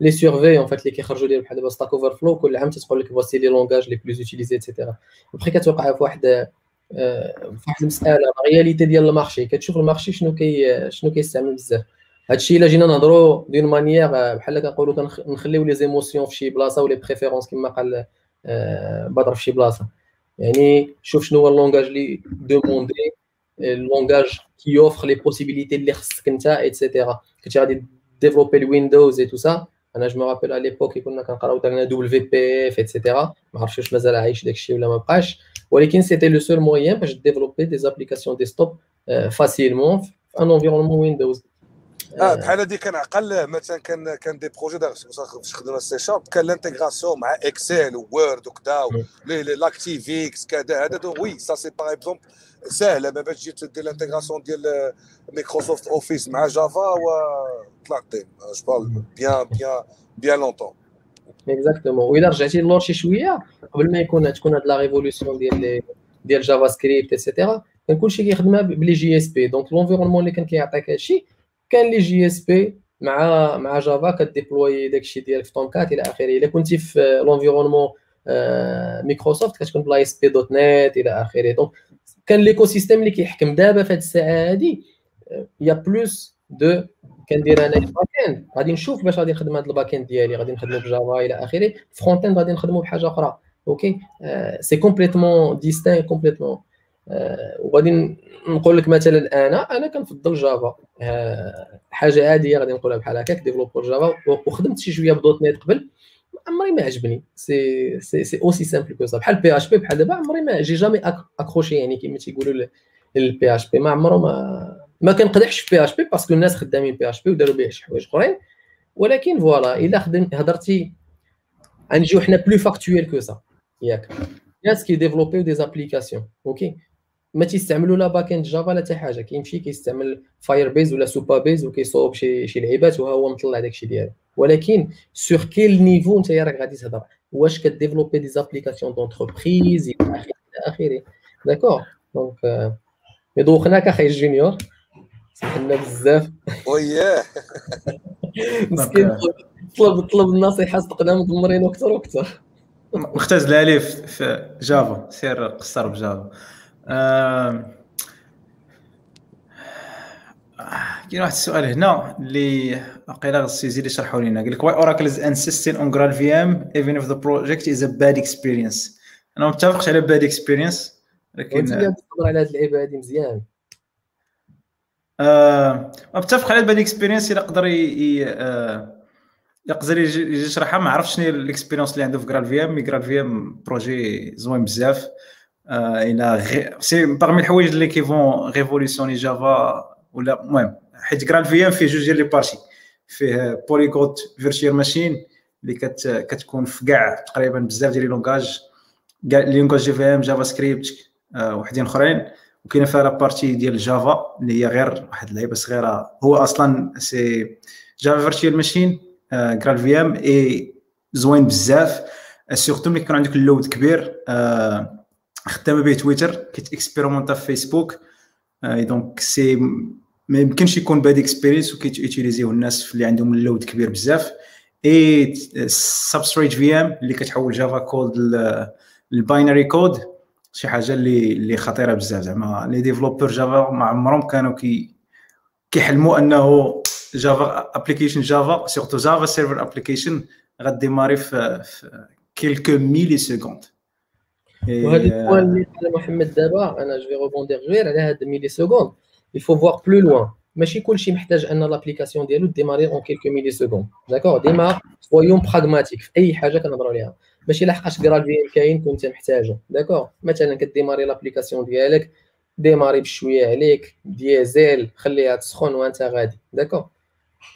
les surveys en fait اللي كيخرجوا لي بحال دابا Stack Overflow كل عام تتقول لك voici les langages les plus utilisés et cetera après كتوقع في واحد في واحد المسألة réalité ديال ال marché. كتشوف ال marché شنو كي شنو كيستعمل بزاف. هادشي إلا جينا نهضروا d'une manière بحال كنقولوا كنخليو les émotions في شي بلاصة و les préférences كما قال بدر في شي بلاصة. يعني شوف شنو هو ال langage اللي demandé ال langage كيوفر les possibilités اللي خصك انت et cetera كنتي غادي développer ال Windows et tout ça أنا je me rappelle à l'époque كنا كنقراو درنا WPF et cetera ما عرفتش واش مازال عايش داك الشيء ولا ما بقاش ولكن c'était le seul moyen باش آه بحال هذه كان عقل مثلا كان كان دي بروجي باش خدمنا سي شارب كان لانتيغراسيون مع إكسل وورد وكذا لأكتيفيكس كذا هذا وي سا سي باغ إكزومبل ساهله ما باش تجي دير لانتيغراسيون ديال مايكروسوفت اوفيس مع جافا وطلعت جو بارل بيان بيان بيان لونتون اكزاكتومون واذا رجعتي للور شي شوية قبل ما يكون تكون هاد لا ريفولوسيون ديال ديال جافا سكريبت ايتترا كان كلشي كيخدم ب les JSP donc l'environnement اللي كان كيعطيك هادشي كان les JSP مع مع Java ك déploy داكشي ديالك في Tomcat إلى آخره. إلا كنتي في l'environnement Microsoft كتكون ب l'ASP.NET إلى آخره. donc كان l'écosystème اللي كيحكم دابا في هذه الساعة هذه y a plus de كندير أنا ال backend غادي نشوف باش غادي نخدم هذا ال backend ديالي. غادي نخدمو ب Java إلى آخره. frontend غادي نخدمو بحاجة أخرى. أوكي سي كومبليتمون ديستان كومبليتمون آه، وغادي نقول لك مثلا أنا أنا كنفضل جافا. آه، حاجة عاديه غادي نقولها بحال هكاك ديفلوبور جافا. وخدمت شي شوية بدوت نيت قبل عمري ما عجبني. سي سي سي أوسي سامبل كو بحال بي اش بي بحال دابا عمري ما جي جامي أكروشي يعني كما تيقولوا البي اش بي ما عمره ما ما كنقدحش في بي اش بي باسكو الناس خدامين بي اش بي وداروا به شي حوايج أخرين. ولكن فوالا إلا خدم هضرتي غنجيو حنا بلو فاكتويل كو سا ياك. ناس كي ديفلوبيو دي زابليكاسيون أوكي ما تيستعملوا لا باك اند جافا لا حتى حاجة. كيمشي كيستعمل فاير بيز ولا سوبا بيز وكيصوب شي شي لعيبات وها هو مطلع داكشي ديالو. ولكن سور كيل نيفو انت راك غادي تهضر؟ واش كديفلوبي دي زابليكاسيون دونتربريز إلى آخره إلى آخره؟ داكور دونك مي دوخناك أخي الجونيور سمحنا بزاف. وياه [LAUGHS] مسكين طلب طلب النصيحة صدقنا مدمرين أكثر وأكثر. مختزله ليه في جافا سير قصر بجافا. كاين واحد السؤال هنا اللي واقيلا خصو يزيد يشرحوا لنا قال لك واي اوراكل از انسيستين اون جرال في ام ايفن اف ذا بروجيكت از ا باد اكسبيرينس أنا ما متفقش على باد اكسبيرينس لكن تهضر على هذه اللعيبة هذه مزيان. آه متفق على bad experience إلا قدر يقدر يجي يشرحها. ما عرفتش شنو ال experience اللي عنده في جرال في ام جرال في ام بروجي زوين بزاف. إلى. c'est parmi الحوايج اللي كي vont révolutionner Java ولا المهم حيت GraalVM فيه جوج ديال les parties فيه polyglot virtual machine اللي كت... كتكون في كاع تقريبا بزاف ديال les langages كاع لي لونغاج جي في ام جافا سكريبت وحدين اخرين وكاينه فيها لابارتي ديال جافا اللي هي غير واحد اللعيبه صغيره هو أصلا سي جافا فيرتشوال ماشين جرال في ام اي زوين بزاف سورتو ملي كان عندك اللود كبير خدامه به تويتر كيتاكسبيرمونتا في فيسبوك. دونك سي ما يمكنش يكون باد اكسبيرينس وكيتيليزيو الناس اللي عندهم اللود كبير بزاف. اي سبستريت في ام اللي كتحول جافا كود للباينري كود شي حاجة اللي اللي خطيرة بزاف. زعما لي ديفلوبر جافا ما عمرهم كانوا كي كيحلموا أنه جافا ابليكيشن جافا سورتو جافا سيرفر ابليكيشن غديماري في, في كيلكو ميلي سكوند وهذا البوان اللي قال محمد دابا أنا جو في روبوندير غير على هاد ميلي سكوند يفو فوار بلو لوان ماشي كلشي محتاج أن لابليكاسيون ديالو ديماري اون كيلكو ميلي سكوند داكور ديما سويون براغماتيك في أي حاجة كنهضروا عليها. ماشي لحقاش كرال في كاين كنت محتاجه داكور مثلا كديماري لابليكاسيون ديالك ديماري بشوية عليك ديزل خليها تسخن وانت غادي. داكور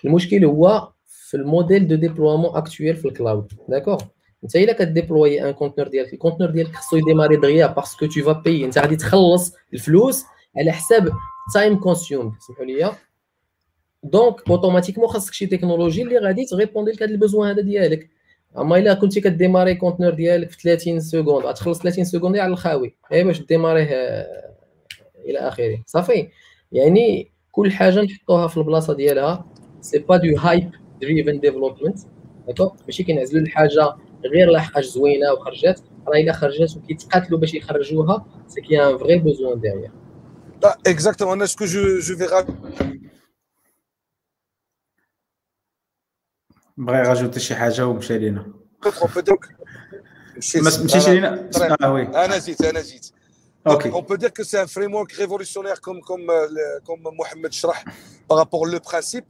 المشكل هو في الموديل دو ديبلومون اكتويل في الكلاود داكور انت الا كديبلوي ان كونتنر ديالك. الكونتنر ديالك خصو يديماري دغيا باسكو تو باي انت غادي تخلص الفلوس على حساب time consumed سمحوا لي donc automatiquement خاصك شي تكنولوجي اللي غادي ت répondre لك هذا ال besoin هذا ديالك. أما إلا كنتي ك démarrer conteneur ديالك في 30 secondes غتخلص 30 secondes على الخاوي. غير باش démarr يه إلى آخره. صافي. يعني كل حاجة نحطوها في البلاصة ديالها. c'est pas de hype driven development d'accord ماشي كينعزلوا الحاجة غير لحقاش زوينة وخرجات راه إلا خرجات وكيتقاتلوا باش يخرجوها سي كي ان فري بوزوان ديريير اكزاكتومون أنا سكو جو جو في بغى يراجوتي شي حاجة ومشى لينا. مشيت ما مشيش لينا؟ آه وي أنا جيت أنا جيت أوكي on peut dire que c'est un framework révolutionnaire comme comme comme Mohamed شرح par rapport le principe.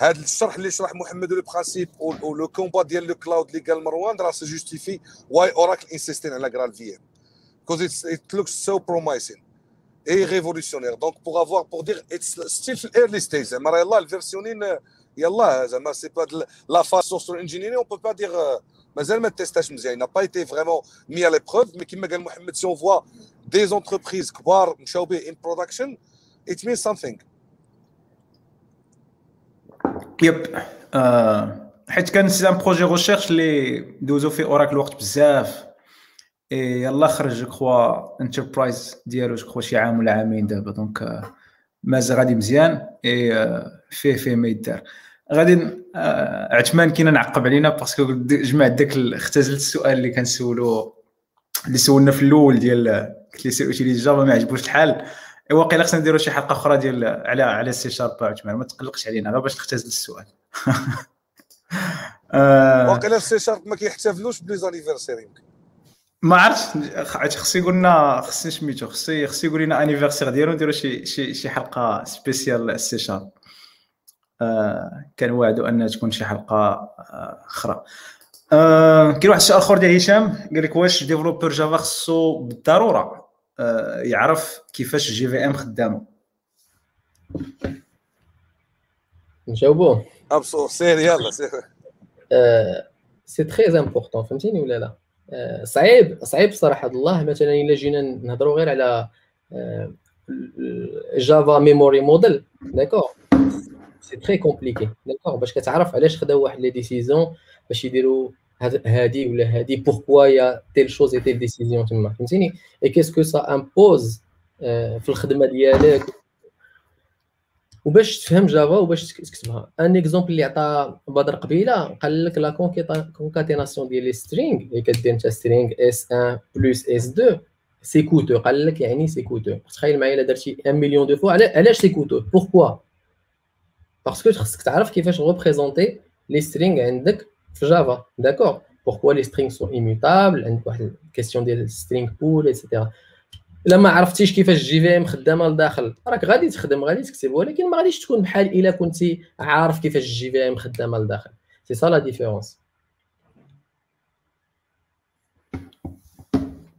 هذا الشرح اللي شرح محمد لو برانسيب ولو كومبا ديال لو كلاود اللي قال مروان راه سو جوستيفي واي أوراكل انسيستين على جرال في ام كوز ات لوكس سو برومايسين اي ريفولوسيونير دونك بوغ افوار بوغ دير اتس ستيل في الايرلي ستيج زعما راه يلاه الفيرسيونين يلاه زعما سي با لا فاز سوفتوير انجينيري اون بو با دير مازال ما تيستاش مزيان با ايتي فريمون مي على بروف مي كيما قال محمد سي اون فوا دي زونتربريز كبار مشاو به ان برودكشن ات مين سامثينغ يب حيت كان c'est un projet recherche اللي دوزو فيه Oracle وقت بزاف et يلا خرج je crois enterprise ديالو جو شي عام ولا عامين دابا donc مازال غادي مزيان اي فيه فيه ما يدار غادي عثمان كاين نعقب علينا parce que جمعت داك اختزلت السؤال اللي كنسولو اللي سولنا في الأول ديال قلت لي c'est utilisé Java ما عجبوش الحال واقيلا خصنا نديرو شي حلقة أخرى ديال على على ال C sharp عثمان. ما تقلقش علينا غير باش نختزل السؤال. [LAUGHS] واقيلا ال C sharp ما كيحتفلوش ب les anniversaires يمكن. ما عرفتش خصو يقول لنا خصني سميتو خصو خصو يقول لنا anniversaire ديالو نديرو شي شي شي حلقة spéciale ال C آه كان واعدوا انها تكون شي حلقة آه، أخرى. آه كاين واحد السؤال أخر ديال هشام قال لك واش développeur Java خصو بالضرورة آه يعرف كيفاش JVM خدامه. نجاوبوه. ah bien sûr يلا سير. c'est très important فهمتيني ولا لا؟ آه، صعيب صعيب صراحة. الله مثلا إلا جينا نهضروا غير على Java Memory Model d'accord c'est très compliqué d'accord باش كتعرف علاش خداو واحد les décisions باش يديروا هادي ولا هادي pourquoi y a telle chose et telle décision تما فهمتيني؟ et qu'est-ce que ça impose في الخدمة ديالك؟ وباش تفهم Java وباش تكتبها. un exemple اللي عطى بدر قبيلة قال لك la concaténation ديال les strings اللي كدير انت string s 1 plus s 2 c'est coûteux قال لك يعني c'est coûteux تخيل معايا إلا درتي 1 million de fois علاش c'est coûteux pourquoi parce que خصك تعرف كيفاش représentés les strings عندك في Java d'accord pourquoi les strings sont immutables عندك واحد ال question ديال string pool etc إلا ما عرفتيش كيفاش JVM خدامة لداخل. راك غادي تخدم غادي تكتب ولكن ما غاديش تكون بحال إلا كنتي عارف كيفاش JVM خدامة لداخل. c'est ça la différence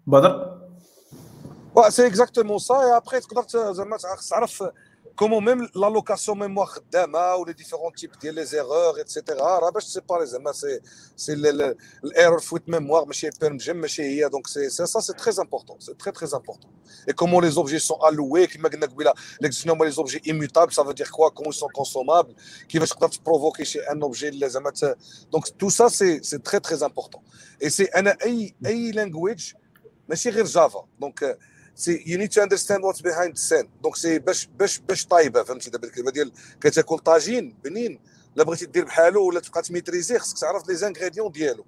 بدر؟ c'est exactement ça après تقدر زعما تعرف comment même l'allocation mémoire خدامه و les différents types ديال les erreurs etc راه باش ت séparer زعما سي سي l'erreur fuite mémoire ماشي PermGen ماشي هي donc c'est c'est ça c'est très important c'est très très important et comment les objets sont alloués كيما قلنا قبيله ليك شنو هما les objets immutables ça veut dire quoi comment sont consommables كيفاش تقدر ت provoquer شي un objet زعما donc tout ça c'est c'est très très important et c'est أنا c'est you need to understand what's behind the scene donc c'est باش باش باش طايبة فهمتي؟ دابا الكلمة ديال كتاكل طاجين بنين. لا بغيتي دير بحالو ولا تبقى ت maîtriser خصك تعرف les ingrédients ديالو.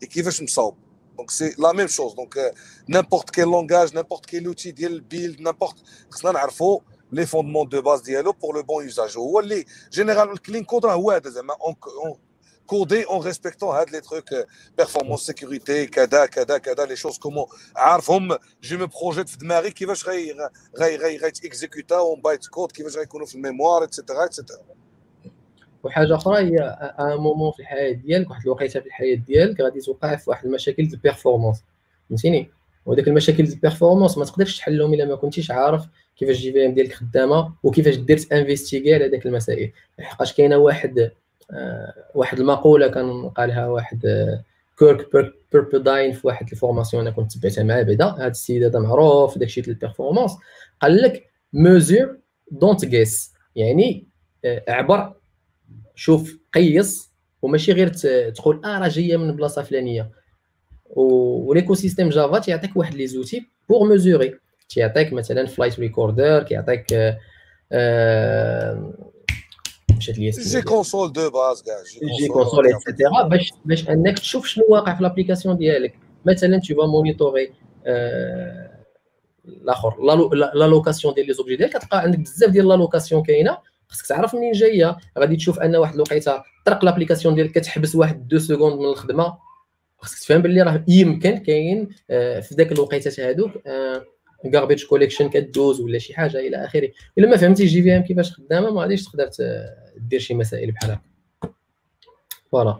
كيفاش مصاوب. donc c'est la même chose donc n'importe quel langage n'importe quel outil ديال ال build n'importe خصنا نعرفوا les fondements de base ديالو pour le bon usage هو اللي général ال clean code راه هو هذا زعما. Coder en respectant les trucs performance sécurité كذا كذا كذا les choses comment عارفهم je me projette في دماغي كيفاش غي غي غي en bytecode كيفاش غيكونوا في ال mémoire et cetera et cetera وحاجه أخرى هي un moment في الحياة ديالك واحد الوقيتة في الحياة ديالك غادي توقع في واحد المشاكل ديال ال performance فهمتيني؟ وداك المشاكل ديال ال performance ما تقدرش تحلهم إلا ما كنتيش عارف كيفاش JVM ديالك خدامة وكيفاش درت investiguer على داك المسائل. لحقاش كاينة واحد واحد المقولة كان قالها واحد آه، Kirk Pepperdine في واحد ال formation أنا كنت تبعتها معاه بعدا هذا السيد هذا معروف داكشي ديال ال performance قال لك measure don't guess يعني آه، عبر شوف قيس وماشي غير تقول آه راه جاية من بلاصة فلانية. و l'écosystème Java تيعطيك واحد les outils pour mesurer تيعطيك مثلا Flight Recorder كيعطيك آه مشات ليا J Console de base كاع JConsole etc باش باش انك تشوف شنو واقع في l'application ديالك. مثلا tu vas monitorer الآخر l'allocation ديال les objets ديالك. كتلقى عندك بزاف ديال l'allocation كاينة. خصك تعرف منين جاية. غادي تشوف أن واحد الوقيتة طرق l'application ديالك كتحبس واحد deux secondes من الخدمة. خصك تفهم باللي راه يمكن كاين في ذاك الوقيتات هادوك garbage collection كدوز ولا شي حاجة إلى آخره. إلا ما فهمتي JVM كيفاش خدامة ما غاديش تقدر دير شي مسائل بحال هكا voilà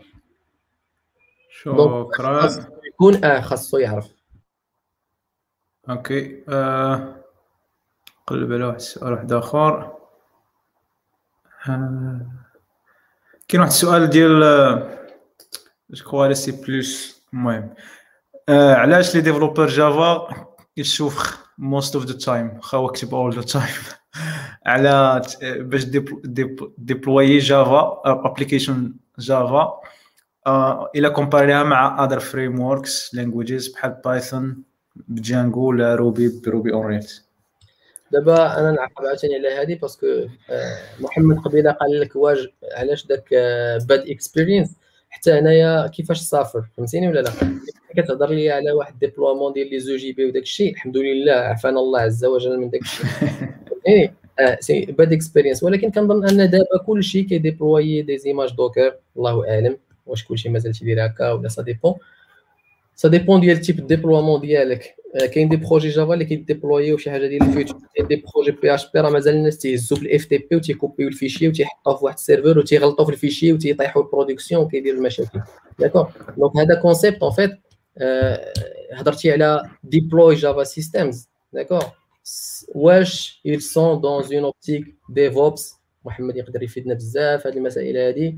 شكرا يكون آه خاصو يعرف OK آه. قلب على واحد السؤال واحد آخر آه. كاين واحد السؤال ديال je crois c'est plus المهم آه. علاش les développeurs Java يشوف most of the time واخا كتب all the time على باش deploy Java application Java إلى comparé ها مع other frameworks languages بحال Python ب Django ولا Ruby ب Ruby on Rails دابا أنا نعقب عاوتاني على هذه parce que محمد قبيلة قال لك واش علاش داك bad experience حتى انايا كيفاش souffre فهمتيني ولا لا؟ كتهضر لي على واحد déploiement ديال les EJB وداك الشيء. الحمد لله عافانا الله عز وجل من داك الشيء. [LAUGHS] c'est bad experience ولكن كنظن أن دابا كلشي كيديبلوي des images Docker الله أعلم. واش كلشي مازال تيدير هكا ولا ça dépend ça dépend ديال type déploiement ديالك. كاين des projets Java اللي كيديبلويو شي حاجة ديال ال future كاين des projets PHP راه مازال الناس تيهزوا بال FTP وتيكوبيو ال fichier وتيحطوه في واحد ال serveur وتيغلطوا في ال fichier وتيطيحوا ال production وكيدير المشاكل. d'accord donc هذا concept en fait هضرتي على deploy Java systems d'accord واش ils sont une optique DevOps. محمد يقدر يفيدنا بزاف هذه المسائل هذه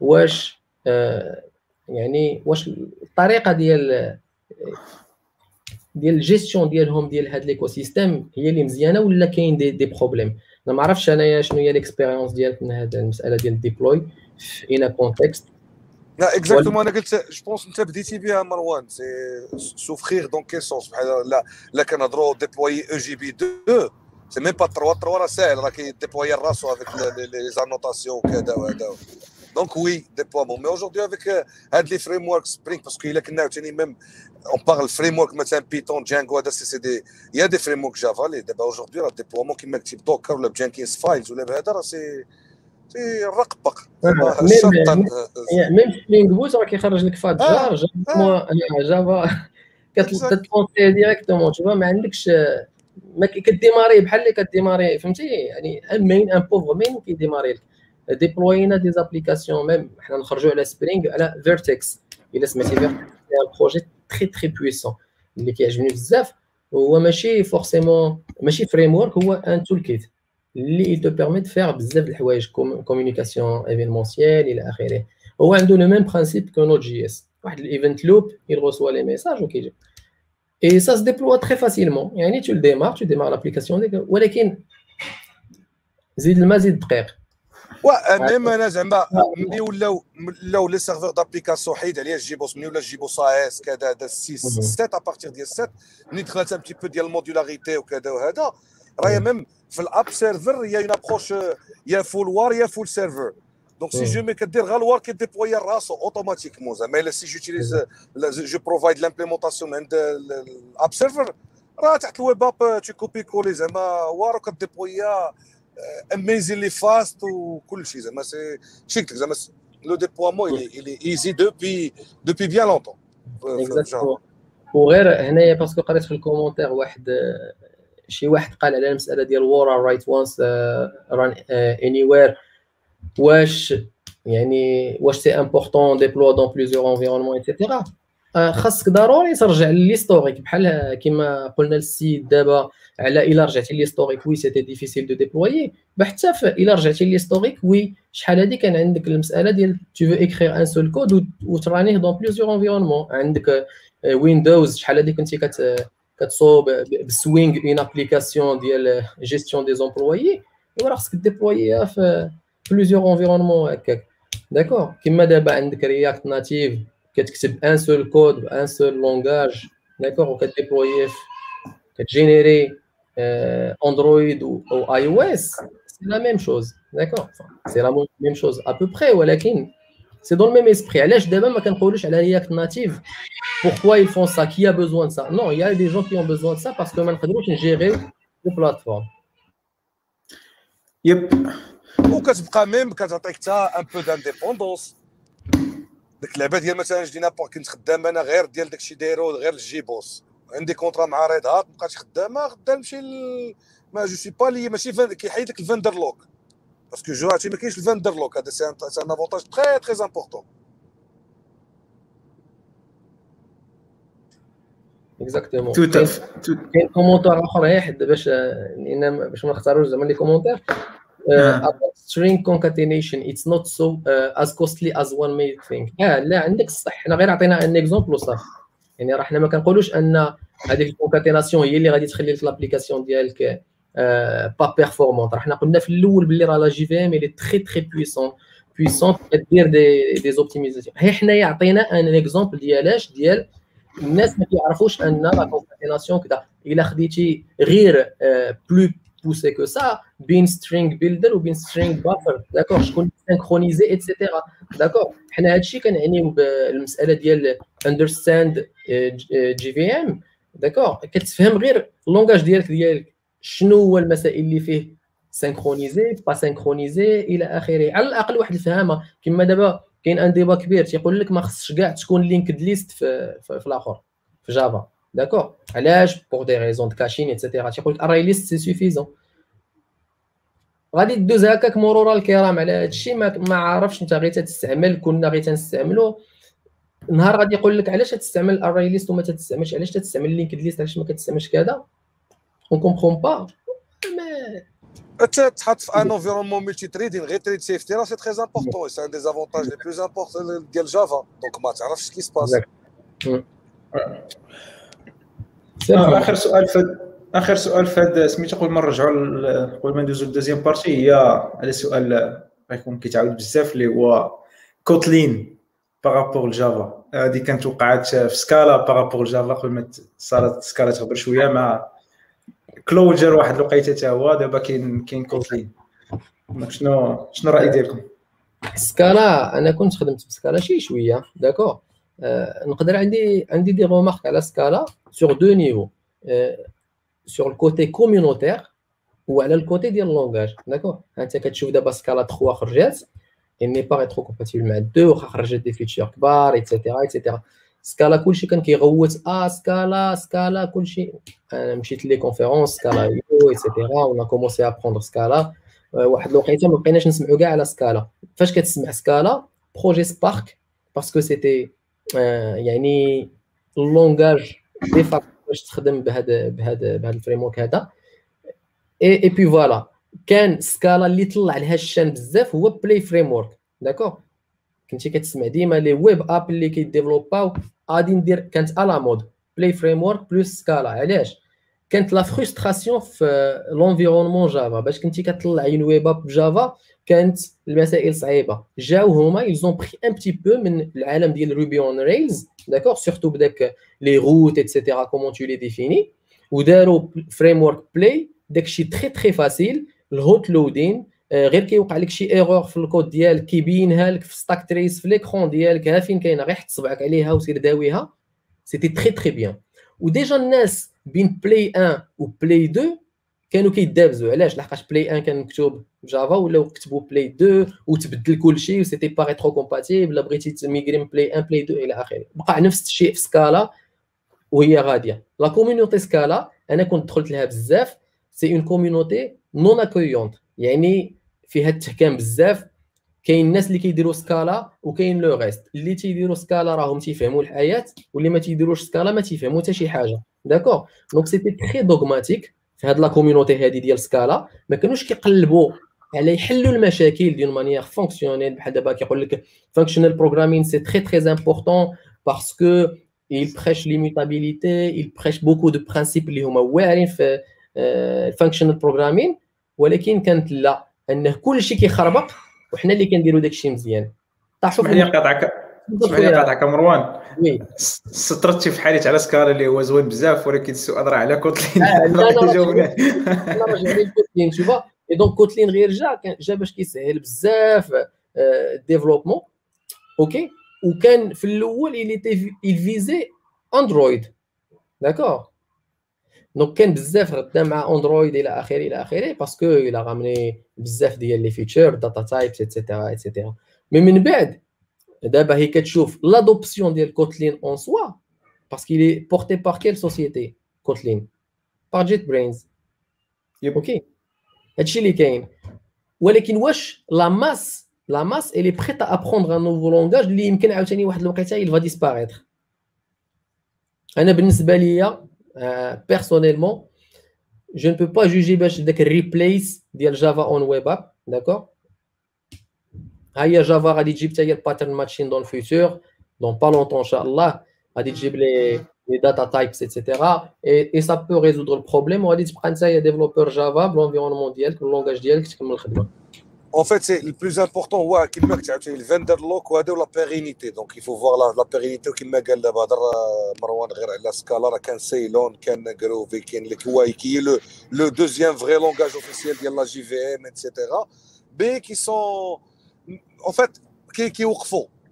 واش آه يعني واش الطريقة ديال ديال الجيستيون ديالهم ديال هاد l'écosystème هي اللي مزيانه ولا كاين des, des problèmes أنا ما عرفتش انايا شنو هي l'expérience ديالك من هاد المساله ديال ال deploy في un contexte لا exactement أنا قلت je pense انت بديتي بها مروان c'est souffrir dans quel sens بحال لا لا كنهضروا déployer EJB 2 c'est même pas 3 3 راه ساهل راه كيديبلوي راسو avec les annotations وكذا وهذا دونك وي ديبلومون مي اجوردي افيك هاد les frameworks Spring parce que الا كنا عاوتاني même on parle frameworks مثلا Python Django هذا c'est c'est des يا des frameworks Java اللي دابا aujourd'hui راه déploiement كيما كتب Docker ولا ب Jenkins files ولا بهذا راه c'est رقبق même Spring Boot راه كيخرج لك fat jar Java كتلونسي directement tout ما عندكش ما كديماري بحال اللي كديماري فهمتي؟ يعني un main un pauvre main كيديماري لك. ديبلوينا des applications même حنا نخرجوا على Spring على Vert.x إلا سمعتي Vert.x un projet très très puissant اللي كيعجبني بزاف هو ماشي forcément ماشي framework هو un toolkit اللي te permet de faire بزاف د الحوايج communication événementielle إلى اخره هو عنده le même principe que Node JS واحد ال event loop il reçoit les messages وكيجي اي سا se déploie très facilement. يعني tu le démarres tu démarres l'application ولكن زيد المزيد دقيق même أنا زعما ملي ولاو ولاو les serveurs d'application حيد عليها JBoss ملي ولا JBoss AS كذا دا 6 7 à partir ديال 7 ملي دخلت un petit peu ديال ال modularité وكذا وهذا راهي même في ال app server يا une approche يا full WAR يا full server donc si je mets كدير غير ال WAR كيديبلوي راسو automatiquement زعما الا si j'utilise je provide l'implémentation عند ال app server راه تحت ال web app tu copies collé زعما WAR وكديبلويا amazingly fast وكل شيء زعما c'est شي قلت لك زعما le déploiement il est easy depuis depuis bien longtemps. وغير هنايا parce que قريت في ال commentaire واحد شي واحد قال على المسألة ديال وورا write once run anywhere واش يعني واش c'est important déployer dans plusieurs environnements etcetera خاصك ضروري ترجع لل historique بحال كما قلنا للسيد دابا على إلا رجعتي لل historique oui c'était difficile de déployer حتى إلا رجعتي لل historique oui شحال هادي كان عندك المسألة ديال tu veux écrire un seul code وترانيه dans plusieurs environnements عندك Windows شحال هادي كنتي كت كتصوب ب Swing une application ديال gestion des employés وراه خصك ديبلوييها في plusieurs environnements هكاك d'accord كما دابا عندك React Native كتكتب un seul code ب un seul langage d'accord وكديبلويه كتجينيري Android أو iOS c'est la même chose d'accord c'est la même chose à peu près ولكن c'est dans même esprit علاش دابا ما كنقولوش على React Native pourquoi ils font ça? Qui a besoin de ça? Non il y a des gens qui ont besoin de ça parce que ما نقدروش نجيريو les plateformes yep وكتبقى même كتعطيك حتى un peu d'indépendance ديك اللعبه ديال مثلا جدينا كنت خدام أنا غير ديال داكشي دايرو غير ال JBoss عندي contrat مع Red Hat مابقاتش خدامه غدا نمشي ل... ما je sais pas لي ماشي فن... كيحيد لك ال vendor lock parce que je ما كاينش ال vendor lock هذا c'est un avantage très très important exactement كاين commentaire اخر واحد باش لأن باش ما نختاروش زعما les commentaires string concatenation it's not so uh, as costly as one may think. آه لا عندك الصح. حنا غير عطينا un exemple وصافي يعني راه حنا ما كنقولوش أن هذيك ال concaténation هي اللي غادي تخلي لك l'application ديالك pas performante راه حنا قلنا في الأول باللي راه la JVM اللي très très puissante puissante كدير des des optimisations هي حنايا عطينا un exemple ديالاش ديال الناس ما كيعرفوش ان la concaténation كذا الا خديتي غير plus poussé que ça بين String Builder وبين String Buffer d'accord شكون synchronisé etcetera d'accord حنا هادشي كنعنيو بالمساله ديال understand JVM d'accord كتفهم غير ال langage ديالك ديالك شنو هو المسائل اللي فيه synchronisé pas synchronisé إلى آخره. على الأقل واحد الفهامة كما دابا كاين un débat كبير تيقول لك ما خصش كاع تكون linked list في, في, في الآخر في Java d'accord علاش؟ pour des raisons de caching etcetera تيقول لك array list c'est suffisant غادي دوز هكاك مرور الكرام على هذا الشيء ما, ما عارفش أنت غير تستعمل كنا غير تنستعملو نهار غادي يقول لك علاش تستعمل ال ArrayList وما تستعملش؟ علاش تستعمل LinkedList علاش ما كتستعملش كذا؟ on comprend pas تحط في un environnement multi-threading غير thread safety راه c'est très important c'est un des avantages les plus importants ديال Java donc ما تعرفش qui se passe اخر سؤال فد اخر سؤال فهاد سميتو قبل ما نرجعوا قبل ما ندوزو لل deuxième partie هي على سؤال غيكون كيتعاود بزاف اللي هو Kotlin par rapport ل Java هذه كانت وقعت في Scala par rapport ل Java قبل ما صارت Scala تهبر شوية مع Clojure واحد الوقيته حتى هو دابا كاين كاين Kotlin شنو شنو الرأي ديالكم؟ Scala أنا كنت خدمت ب Scala شي شوية d'accord. آه نقدر عندي عندي des remarques على Scala sur deux niveaux sur ال côté communautaire وعلى ال côté ديال ال langage d'accord؟ أنت كتشوف دابا Scala 3 خرجات n'est pas rétrocompatible مع deux وأخا خرجت des features كبار etc etc Scala كلشي كان كيغوت. آه Scala Scala كلشي أنا مشيت les conférences Scala IO etc و on a commencé à apprendre Scala واحد الوقيته ما بقيناش نسمعوا كاع على Scala فاش كتسمع Scala projet Spark parce que c'était يعني ال langage de facto باش تخدم بهذا بهذا بهذا ال framework هذا. et et puis voilà كان Scala اللي طلع لها ال chance بزاف هو Play Framework d'accord كنتي كتسمع ديما les web apps اللي كي développaw غادي ندير كانت à la mode Play Framework plus Scala علاش؟ كانت la frustration في l'environnement Java باش كنتي كتطلع une web app ب Java كانت المسائل صعيبة. جاو هما ils ont pris un petit peu من العالم ديال Ruby on Rails d'accord surtout بداك les routes etc comment tu les définis وداروا framework Play داكشي très très facile ال hot loading غير كيوقع لك شي erreur في الكود ديالك كيبينها لك في stack trace في l'écran ديالك ها فين كاينة؟ غير حط صبعك عليها وسير داويها. c'était très très bien و déjà الناس بين Play 1 و Play 2 كانوا كيدابزوا علاش؟ لحقاش Play 1 كان مكتوب ب Java ولاو كتبوا Play 2 وتبدل كلشي و c'était pas rétrocompatible بغيتي ت migrer من Play 1 Play 2 إلى آخره. بقى نفس الشيء في Scala وهي غادية. la communauté Scala أنا كنت دخلت لها بزاف c'est une communauté non accueillante يعني فيها التحكام بزاف. كاين الناس اللي كيديروا Scala وكاين le reste. اللي تيديروا Scala راهم تيفهموا الحياة واللي ما تيديروش Scala ما تيفهموا حتى شي حاجة. d'accord donc c'était très dogmatique في هاد la communauté هادي ديال Scala. ما كانوش كيقلبوا على يحلوا المشاكل ديال manière fonctionnelle بحال دابا كيقول لك functional programming c'est très très important parce que il prêche l'immutabilité il prêche beaucoup de principes اللي هما واعرين في ال functional programming ولكن كانت لا. أنه كل شيء كيخربق وحنا اللي كنديروا داك الشيء مزيان اسمح لي نقاطعك اسمح لي نقاطعك مروان سترتي في حالي على Scala اللي هو زوين بزاف ولكن السؤال راه على Kotlin. أنا [LAUGHS] رجع Kotlin شوف et donc Kotlin غير جا جا باش كيسهل بزاف ديفلوبمون أوكي وكان في الأول il فيزي اندرويد داكور دونك كان بزاف غدا مع اندرويد إلى اخره إلى اخره باسكو إلى غامني بزاف ديال لي فيتشر داتا تايبس ايتترا ايتترا مي من بعد دابا هي كتشوف لادوبسيون ديال كوتلين اون سوا باسكو لي بورتي بار كيل سوسيتي كوتلين بار جيت برينز أوكي هادشي اللي كاين ولكن واش la masse la masse elle est prête à apprendre un nouveau langage اللي يمكن عاوتاني واحد الوقيته il va disparaître أنا بالنسبة ليا personnellement je ne peux pas juger باش داك ال replace ديال Java en web app d'accord ها هي Java غادي تجيب حتى هي ال pattern matching dans le futur dans pas longtemps ان شاء الله غادي تجيب les les data types etc et ça peut résoudre le problème وغادي تبقى انت développeur Java ب l'environnement ديالك بال langage ديالك تكمل الخدمه En fait, c'est le plus important, qu'il c'est le vendor lock ou la pérennité. Donc, il faut voir la, la pérennité qui me dit euh, Marwan la Scala, Ken Ceylon, Ken Grove, Ken qui est le, le deuxième vrai langage officiel de la JVM, etc. Mais qui sont, en fait, qui, qui ont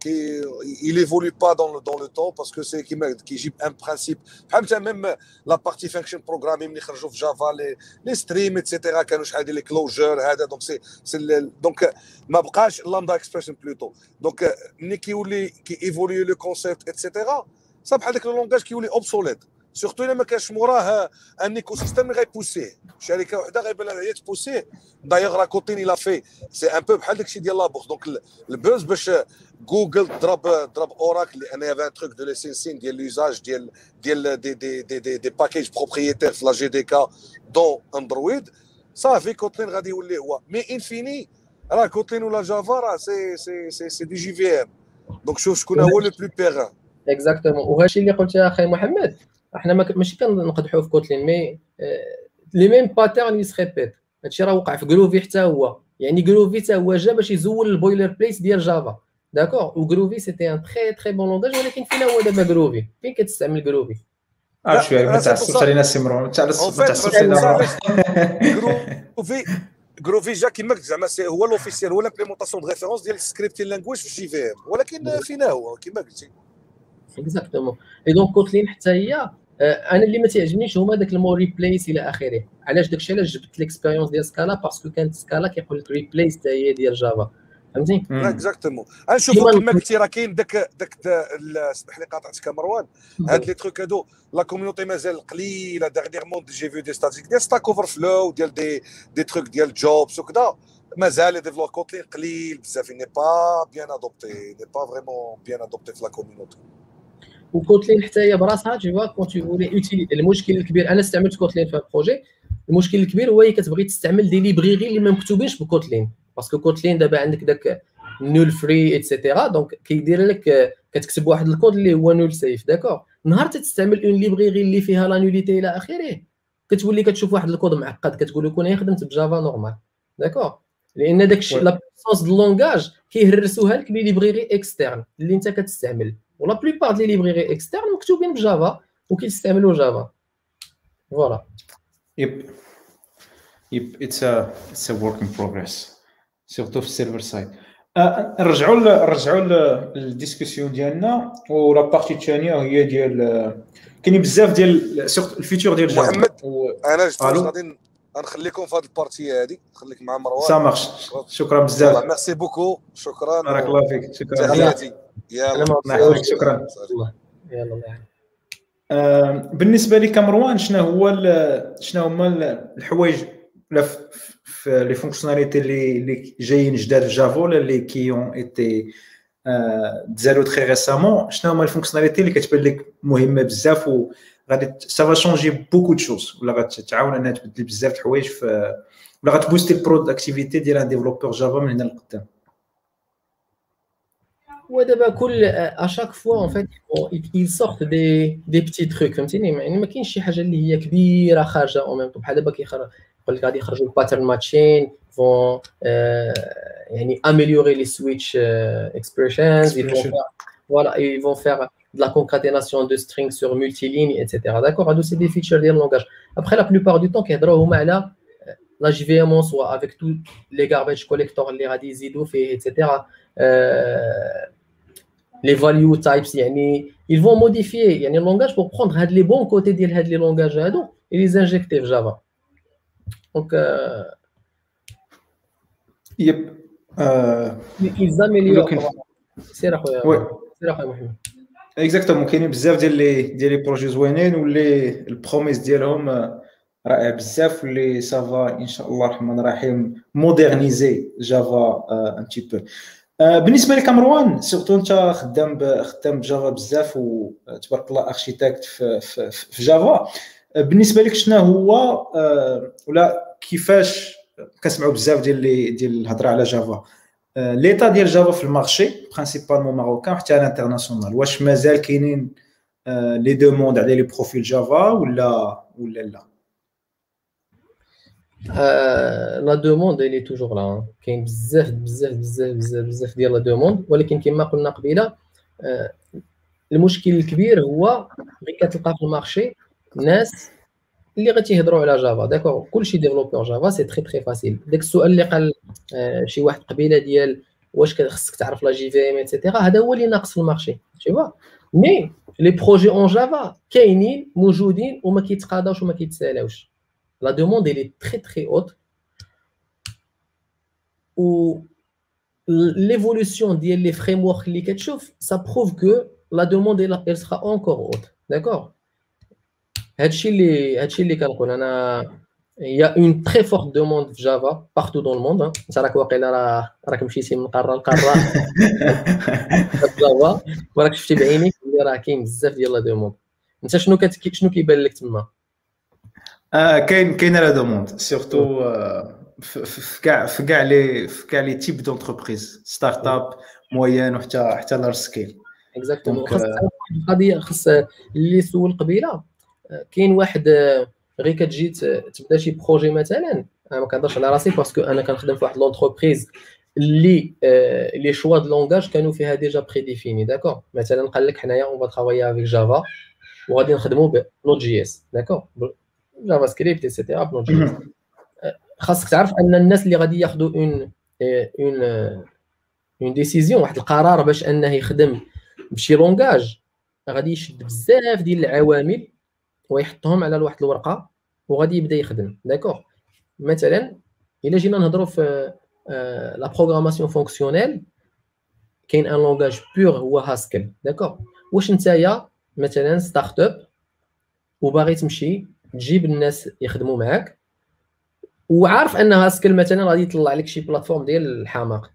qui, euh, il évolue pas dans le, dans le temps parce que c'est qui qui un principe. Même la partie function programming les Java les, les streams etc les closures hein, donc c'est donc euh, ma lambda expression plutôt. Donc euh, qui évolue le concept etc ça le langage qui est obsolète. surtout الا ما كانش موراه un écosystème اللي غي pousser ه شركه وحده غيبان لها هي ت pousser ه d'ailleurs راه Kotlin إلى fait c'est un peu بحال داكشي ديال la bourse donc ال buzz باش جوجل ضرب ضرب Oracle لأن y avait un truc de licensing ديال l'usage ديال ديال des des des des, des packages propriétaires في la JDK dans Android صافي Kotlin غادي يولي هو mais enfin راه Kotlin ولا Java راه c'est c'est c'est c'est des JVM donc شوف شكون هو le plus perenne exactement وهادشي اللي قلت يا أخي محمد إحنا ماشي كنقدحوا في Kotlin mais les mêmes patterns se répètent هادشي راه وقع في Groovy حتى هو. يعني Groovy حتى هو جا باش يزول ال boilerplates ديال Java d'accord و Groovy c'était un très très bon langage ولكن فين هو دابا Groovy فين كتستعمل Groovy عرف شوية ما تعصبش علينا سي مروان ما تعصبش علينا Groovy Groovy جا كيما قلت زعما هو l'officiel هو l'implémentation de référence ديال ال scripting language في JVM ولكن فينا هو كيما قلتي. exactement et donc Kotlin حتى هي أنا اللي ما تعجبنيش هما داك ال mot replace إلى آخره. علاش داكشي؟ علاش جبت l'expérience ديال Scala parce que كانت Scala كيقول لك replace حتى هي ديال Java فهمتي exactement نشوف كما قلتي راه كاين داك داك اسمح لي قاطعتك مروان هاد les trucs هادو la community مازال قليلة. dernièrement j'ai vu des statistiques ديال Stack Overflow ديال des des trucs ديال jobs وكذا مازال développent Kotlin قليل. بزاف n'est pas bien adopté n'est pas vraiment bien adopté في la community و Kotlin حتى هي براسها tu vois quand tu voulais المشكل الكبير أنا استعملت Kotlin في ال projet. المشكل الكبير هو كتبغي تستعمل des librairies اللي ما مكتوبينش ب Kotlin. parce que Kotlin دابا عندك داك null free et cetera donc كيدير لك كتكتب واحد الكود اللي هو null safe d'accord نهار تستعمل une librairie اللي فيها la nullité إلى آخره. كتولي كتشوف واحد الكود معقد كتقول لكم أنا خدمت ب Java normal d'accord لأن داك الشيء la puissance du langage كيهرسوها لك ب les librairies externes اللي أنت كتستعمل. و la plupart les librairies externes مكتوبين ب Java وكيستعملوا Java voilà yep yep it's a it's a work in progress surtout في ال server side نرجعوا نرجعوا لل discussion ديالنا و la partie الثانية هي ديال كاينين بزاف ديال ال features ديال Java محمد أنا جبت غادي غنخليكم في هذه ال partie هذه نخليك مع مروان. ça marche شكرا بزاف. merci beaucoup شكرا. بارك الله فيك. شكرا تحياتي يلا. شكرا. يلا آه بالنسبة لي كمروان شنو هو شنو هما الحوايج ولا في les fonctionnalités اللي اللي جايين جداد في Java ولا اللي كي ont été installées très récemment شنو هما ال fonctionnalités اللي كتبان لك مهمة بزاف غادي ça va changer beaucoup de choses ولا غتعاون انها تبدل بزاف د الحوايج في ولا غت booster ال productivité ديال un développeur Java من هنا لقدام. ودابا كل اشاك فوا ان فيت يل سورت دي دي بتي تروك فهمتيني؟ يعني ما كاينش شي حاجة اللي هي كبيرة خارجة أو ميم بحال دابا كيخرج يقول لك غادي يخرجوا الباترن ماتشين فون يعني اميليوري لي سويتش اكسبريشنز فوالا ils vont faire de la concaténation de strings sur multiligne, etc. D'accord C'est des features du langage. Après, la plupart du temps, là, la JVM en soi, avec tous les garbage collectors, les radis, etc. Euh, les value types, ils vont modifier le langage pour prendre les bons côtés de les langages et les injecter Java. Donc, euh, yep. euh, ils améliorent. C'est ouais. اكزاكتومون كاينين بزاف ديال لي ديال لي بروجي زوينين واللي البروميس ديالهم رائع بزاف واللي ça va ان شاء الله الرحمن الرحيم moderniser Java un petit peu بالنسبة لك مروان surtout انت خدام خدام ب Java بزاف وتبارك الله architecte في, في, في Java بالنسبة لك شنو هو ولا كيفاش كنسمعوا بزاف ديال ديال الهضره على Java l'état ديال Java في ال marché principalement marocain حتى ال international واش مازال كاينين les demandes على les profils Java ولا ولا لا؟ la demande اللي toujours لا كاين بزاف بزاف بزاف بزاف بزاف ديال la demande ولكن كما قلنا قبيلة المشكل الكبير هو غير كتلقى في ال marché ناس اللي غتيهضروا على Java d'accord كلشي développeur Java c'est très très facile داك السؤال اللي قال شي واحد قبيلة ديال واش خصك تعرف la JVM et cetera هذا هو اللي ناقص في ال marché tu vois mais les projets en Java كاينين موجودين وما كيتقاداوش وما كيتسالاوش la demande اللي très très haute و l'évolution ديال les frameworks اللي كتشوف ça prouve que la demande elle sera encore haute d'accord. هادشي اللي هادشي اللي كنقول أنا a une très forte demande في Java dans le monde انت راك واقيلا راه راك مشيتي من قاره لقاره Java وراك شفتي بعينيك بلي راه كاين بزاف ديال la demande انت شنو. شنو كيبان لك تما آه كاين كاين la demande surtout في كاع في كاع لي في كاع les types d'entreprises startup moyenne وحتى حتى large scale exactement خاص القضية خاص اللي سول قبيله كاين واحد غير كتجي تبدا شي projet مثلا أنا ما كنهضرش على راسي parce que أنا كنخدم في واحد l'entreprise اللي les choix de langage كانوا فيها déjà prédéfinis d'accord مثلا قال لك حنايا on va travailler avec Java وغادي نخدموا ب Node.js d'accord JavaScript et cetera ب Node.js خاصك تعرف أن الناس اللي غادي ياخذوا une une une décision واحد القرار باش أنه يخدم بشي langage غادي يشد بزاف ديال العوامل ويحطهم على واحد الورقة وغادي يبدأ يخدم. d'accord مثلا إلا جينا نهضروا في la programmation fonctionnelle كاين un langage pur هو Haskell d'accord واش نتايا؟ مثلا startup وباغي تمشي تجيب الناس يخدموا معاك. وعارف أن Haskell مثلا غادي يطلع لك شي plateforme ديال الحماق.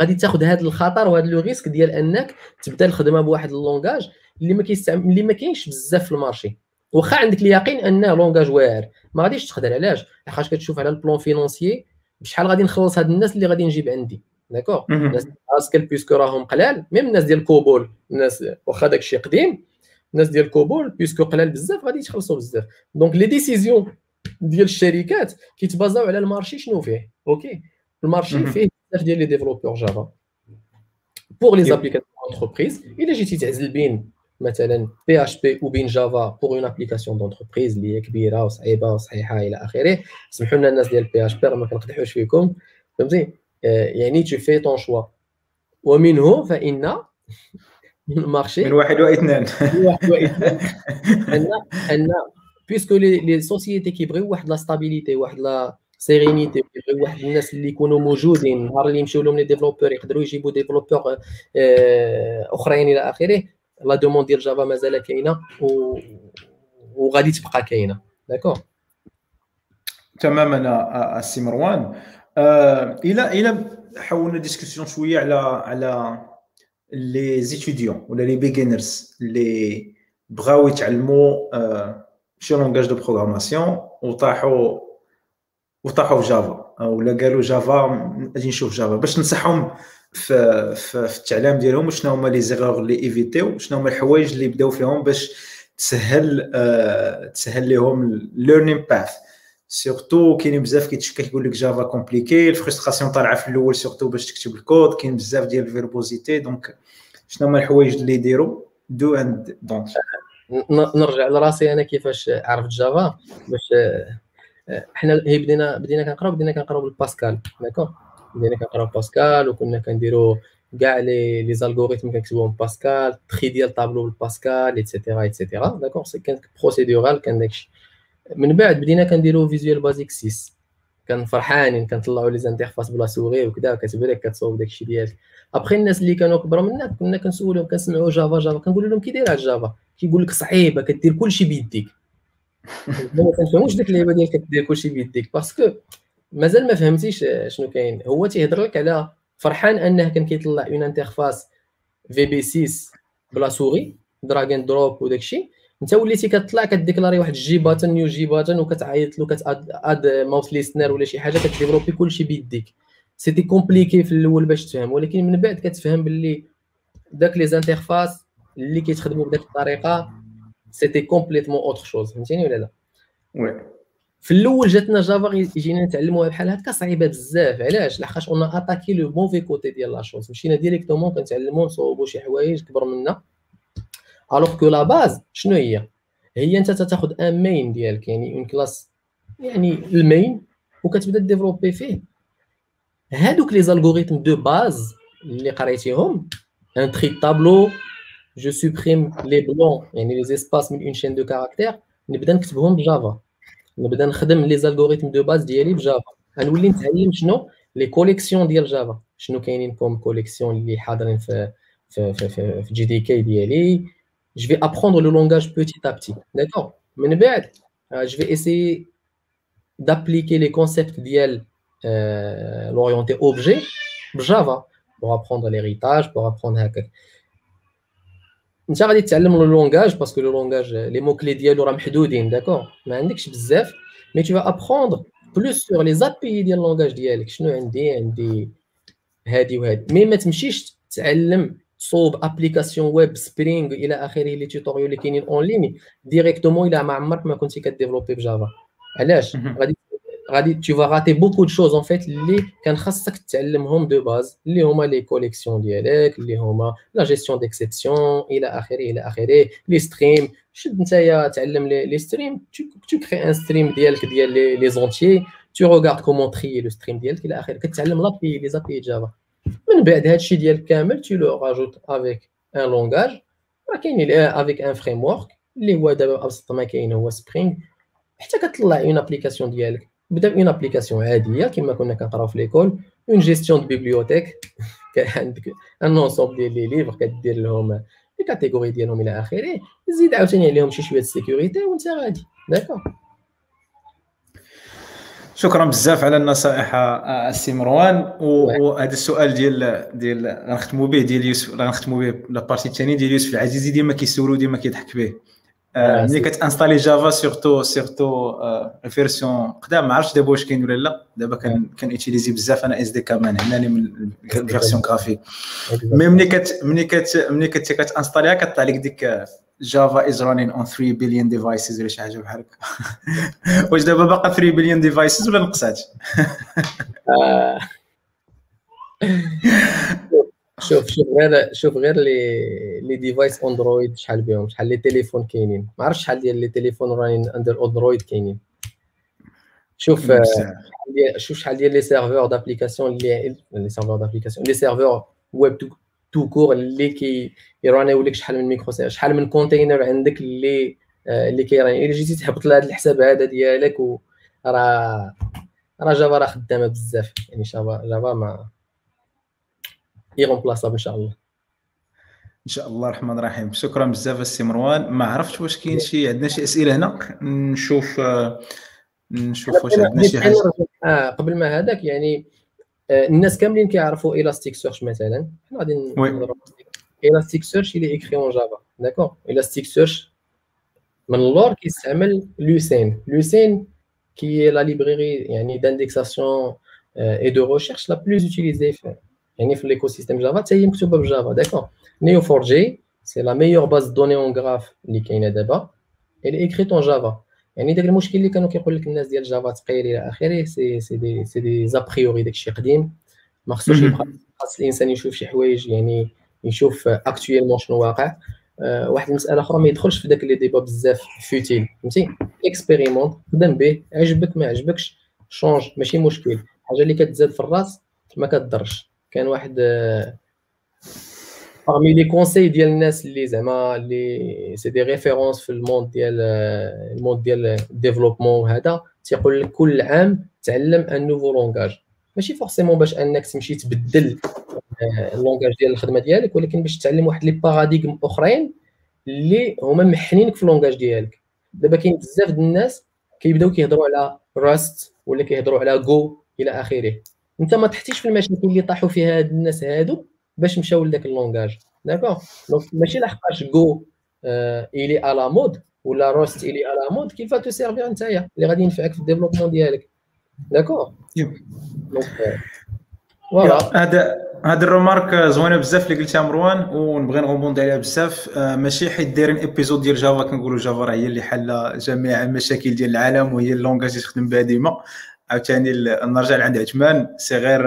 غادي تاخذ هذا الخطر وهذا le risque ديال أنك تبدأ الخدمة بواحد ال langage اللي ما كيستعمل اللي ما كاينش بزاف في ال marché. واخا عندك اليقين انه langage واعر. ما غاديش تقدر علاش؟ لحقاش كتشوف على ال plan financier بشحال غادي نخلص هاد الناس اللي غادي نجيب عندي. d'accord الناس Haskell puisque راهم قلال même الناس ديال COBOL. الناس واخا داكشي قديم الناس ديال COBOL puisque قلال بزاف غادي يتخلصوا بزاف. donc les décisions ديال الشركات كيت basaو على ال marché شنو فيه؟ OK. ال marché فيه بزاف ديال les développeurs Java. pour les applications entreprise إلا جيتي تعزل بين مثلا PHP وبين Java pour une application d'entreprise اللي هي كبيرة وصعيبة وصحيحة إلى آخره. سمحوا لنا الناس ديال PHP ما كنقدحوش فيكم. فهمتي؟ يعني tu fais ton choix ومنه فإن [LAUGHS] ال marché من واحد وإثنان. من واحد وإثنان. أن أن puisque les sociétés كيبغيو واحد la stabilité واحد la sérénité كيبغيو واحد الناس اللي يكونوا موجودين نهار اللي يمشيو لهم les développeurs يقدروا يجيبوا développeurs أخرين إلى آخره. la demande ديال Java مازال كاينة و... وغادي تبقى كاينة d'accord تماما السي مروان إلى إلى حولنا discussion شوية على على les étudiants ولا les beginners اللي بغاو يتعلموا شي langage de programmation وطاحوا وطاحوا في Java ولا قالوا Java غادي نشوف Java باش ننصحهم في, في, في التعليم ديالهم وشنو هما les erreurs اللي éviter شنو هما الحوايج اللي بداو فيهم باش تسهل آه تسهل لهم learning path surtout كاينين بزاف كيتشكى كيقول لك Java compliqué ال frustration طالعة في الأول surtout باش تكتب الكود كاين بزاف ديال ال verbosité donc شنو هما الحوايج اللي يديروا؟ do and don't نرجع لراسي أنا كيفاش عرفت Java باش حنا هي بدينا بدينا كنقراو بدينا كنقراو بال Pascal d'accord بدينا كنقراو باسكال وكنا كنديرو كاع les les algorithmes كنكتبوهم Pascal tri ديال tableau بال Pascal etcetera etcetera d'accord سي كان procédural كان داكشي. من بعد بدينا كنديرو Visual Basic 6 كان فرحانين كنطلعوا les interfaces بلا souris وكذا كت brique كتصوب داكشي ديالك. ابخي الناس اللي كانوا كبر منا كنا كنسولهم كنسمعوا Java Java كنقول لهم كي داير جافا كيقول لك صعيبه كدير كلشي بيديك. [LAUGHS] ما كنفهموش ديك اللعيبة ديال كدير كلشي بيديك. parce que مازال ما فهمتيش شنو كاين. هو تيهضر لك على فرحان أنه كان كيطلع une interface VB 6 بلا souris drag and drop وداك الشيء. انت وليتي كتطلع ك déclarer واحد JButton new JButton وكتعيط له كت add add mouse listener ولا شي حاجة ك développer كلشي بيديك. c'était compliqué في الأول باش تفهم ولكن من بعد كتفهم باللي داك les interfaces اللي كيتخدموا بداك الطريقة c'était complètement autre chose فهمتيني ولا لا؟ oui في الأول جاتنا Java يجينا نتعلموها بحال هكا صعيبة بزاف. علاش؟ لحقاش on attaquait le mauvais côté ديال la chose مشينا directement كنتعلمو نصوبو شي حوايج كبر منا. alors que la base شنو هي؟ هي أنت تاخذ un main ديالك يعني une classe يعني ال main وكتبدا développer فيه. هادوك les algorithmes de base اللي قريتيهم un tri tableau je supprime les blancs يعني les espaces من une chaîne de caractères نبدا نكتبهم ب Java. نبدا نخدم les algorithmes de base ديالي ب Java غنولي نتعلم شنو les collections ديال Java شنو كاينين comme collections اللي حاضرين في في في, في, في JDK ديالي je vais apprendre le langage petit à petit. D'accord? من بعد je vais essayer d'appliquer les concepts ديال euh, l'orienté objet ب Java pour apprendre l'héritage pour apprendre هكاك انت غادي تتعلم le langage parce que le langage les mots clés ديالو راه محدودين d'accord؟ ما عندكش بزاف mais tu apprendre plus sur les API ديال ال langage ديالك شنو عندي؟ عندي هادي وهادي. mais ما تمشيش تعلم صوب application web Spring إلى آخره les tutoriels اللي كاينين en ligne directement إلى ما عمرك ما كنتي ك développer ب Java علاش؟ غادي tu vas rater beaucoup de choses en fait. اللي كان خاصك تعلمهم de base اللي هما les collections ديالك اللي هما la gestion d'exceptions إلى اخره إلى اخره les streams شد نتايا تعلم les streams tu crées un stream ديالك ديال les entiers tu regardes comment trier le stream ديالك إلى اخره كتعلم l'API les API Java من بعد هادشي ديالك كامل tu le rajoutes avec un langage. راه كاين avec un framework. اللي هو دابا ابسط ما كاين هو Spring حتى كتطلع une application ديالك بدا une application عادية كما كنا كنقراو في l'école une gestion de bibliothèque عندك un ensemble ديال les livres كدير لهم les catégories ديالهم إلى آخره. زيد عاوتاني عليهم شي شوية ال sécurité وانت غادي. d'accord شكرا بزاف على النصائح السي مروان. وهذا السؤال ديال ديال غنختموا به ديال يوسف غنختموا به la partie الثانية ديال يوسف العزيزي ديما كيسولو ديما كيضحك به. آه، ملي كت installer Java surtout surtout ال version قدام ما عرفتش دابا واش كاين ولا لا. دابا كان كان utilisé بزاف أنا SDKMAN هناني من ال version graphique mais ملي كت ملي كت ملي كت كت installer ها كطلع لك ديك Java is running on 3 billion devices ولا شي حاجة بحال هكا. [LAUGHS] واش دابا باقا 3 billion devices ولا نقصات؟ آه. [LAUGHS] شوف شوف غير شوف غير les les devices Android شحال بهم شحال les téléphones كاينين. ما عرفتش شحال ديال les téléphones running under Android كاينين. شوف شوف شحال ديال les serveurs d'application اللي les serveurs d'application les serveurs web tout court اللي كي ي runner يو لك شحال من ميكرو شحال من container عندك اللي اللي كي runner إلا جيتي تهبط لهذا الحساب هذا ديالك و راه راه Java راه خدامة بزاف. يعني Java Java ما irremplaçable إن شاء الله. إن شاء الله الرحمن الرحيم. شكرا بزاف السي مروان ما عرفتش واش كاين شي عندنا شي أسئلة هنا؟ نشوف نشوف واش عندنا شي حاجة. آه قبل ما هذاك يعني آه الناس كاملين كيعرفوا Elasticsearch مثلا. حنا غادي نضرب Elasticsearch اللي écrit en Java d'accord Elasticsearch من اللور كيستعمل Lucene Lucene qui est la librairie يعني d'aindexation et de recherche la plus utilisée. يعني في l'écosystème système Java حتى هي مكتوبه ب Java d'accord Neo4j c'est la meilleure base de données en graphe اللي كاينة دابا اللي écrite en Java يعني داك المشكل اللي كانوا كيقول لك الناس ديال Java ثقيل إلى اخره c'est c'est des c'est des a priori داكشي قديم ما خصوش خاص الانسان يشوف شي حوايج يعني يشوف actuellement شنو واقع أه واحد المساله أخرى ما يدخلش في داك les débats بزاف futiles فهمتي؟ expérimente خدم به. عجبك ما عجبكش؟ change ماشي مشكل. حاجة اللي كتزاد في الرأس ما كتضرش. كان واحد parmi les conseils ديال الناس اللي زعما اللي c'est des références في ال monde ديال ال monde ديال ال développement وهذا تيقول لك كل عام تعلم un nouveau langage ماشي forcément باش أنك تمشي تبدل ال langage ديال الخدمة ديالك ولكن باش تعلم واحد les paradigmes أخرين اللي هما ما كاينينش في ال langage ديالك. دابا كاين بزاف ديال الناس كيبداو كيهضروا على Rust ولا كيهضروا على جو إلى آخره. انت ما طحتيش في المشاكل اللي طاحوا فيها هاد الناس هادو باش مشاو لذاك ال langage. d'accord donc ماشي لحقاش Go est à la mode ولا Rust est à la mode qui va te servir نتايا اللي غادي ينفعك في ال développement ديالك. donc voilà هذا هذا ال remarque زوينة بزاف اللي قلتها مروان ونبغي ن rebondir عليها بزاف. ماشي حيت دايرين épisode ديال Java كنقولوا Java راه هي اللي حل جميع المشاكل ديال العالم وهي ال langage اللي تخدم بها ديما. عاوتاني نرجع لعند عثمان. c'est غير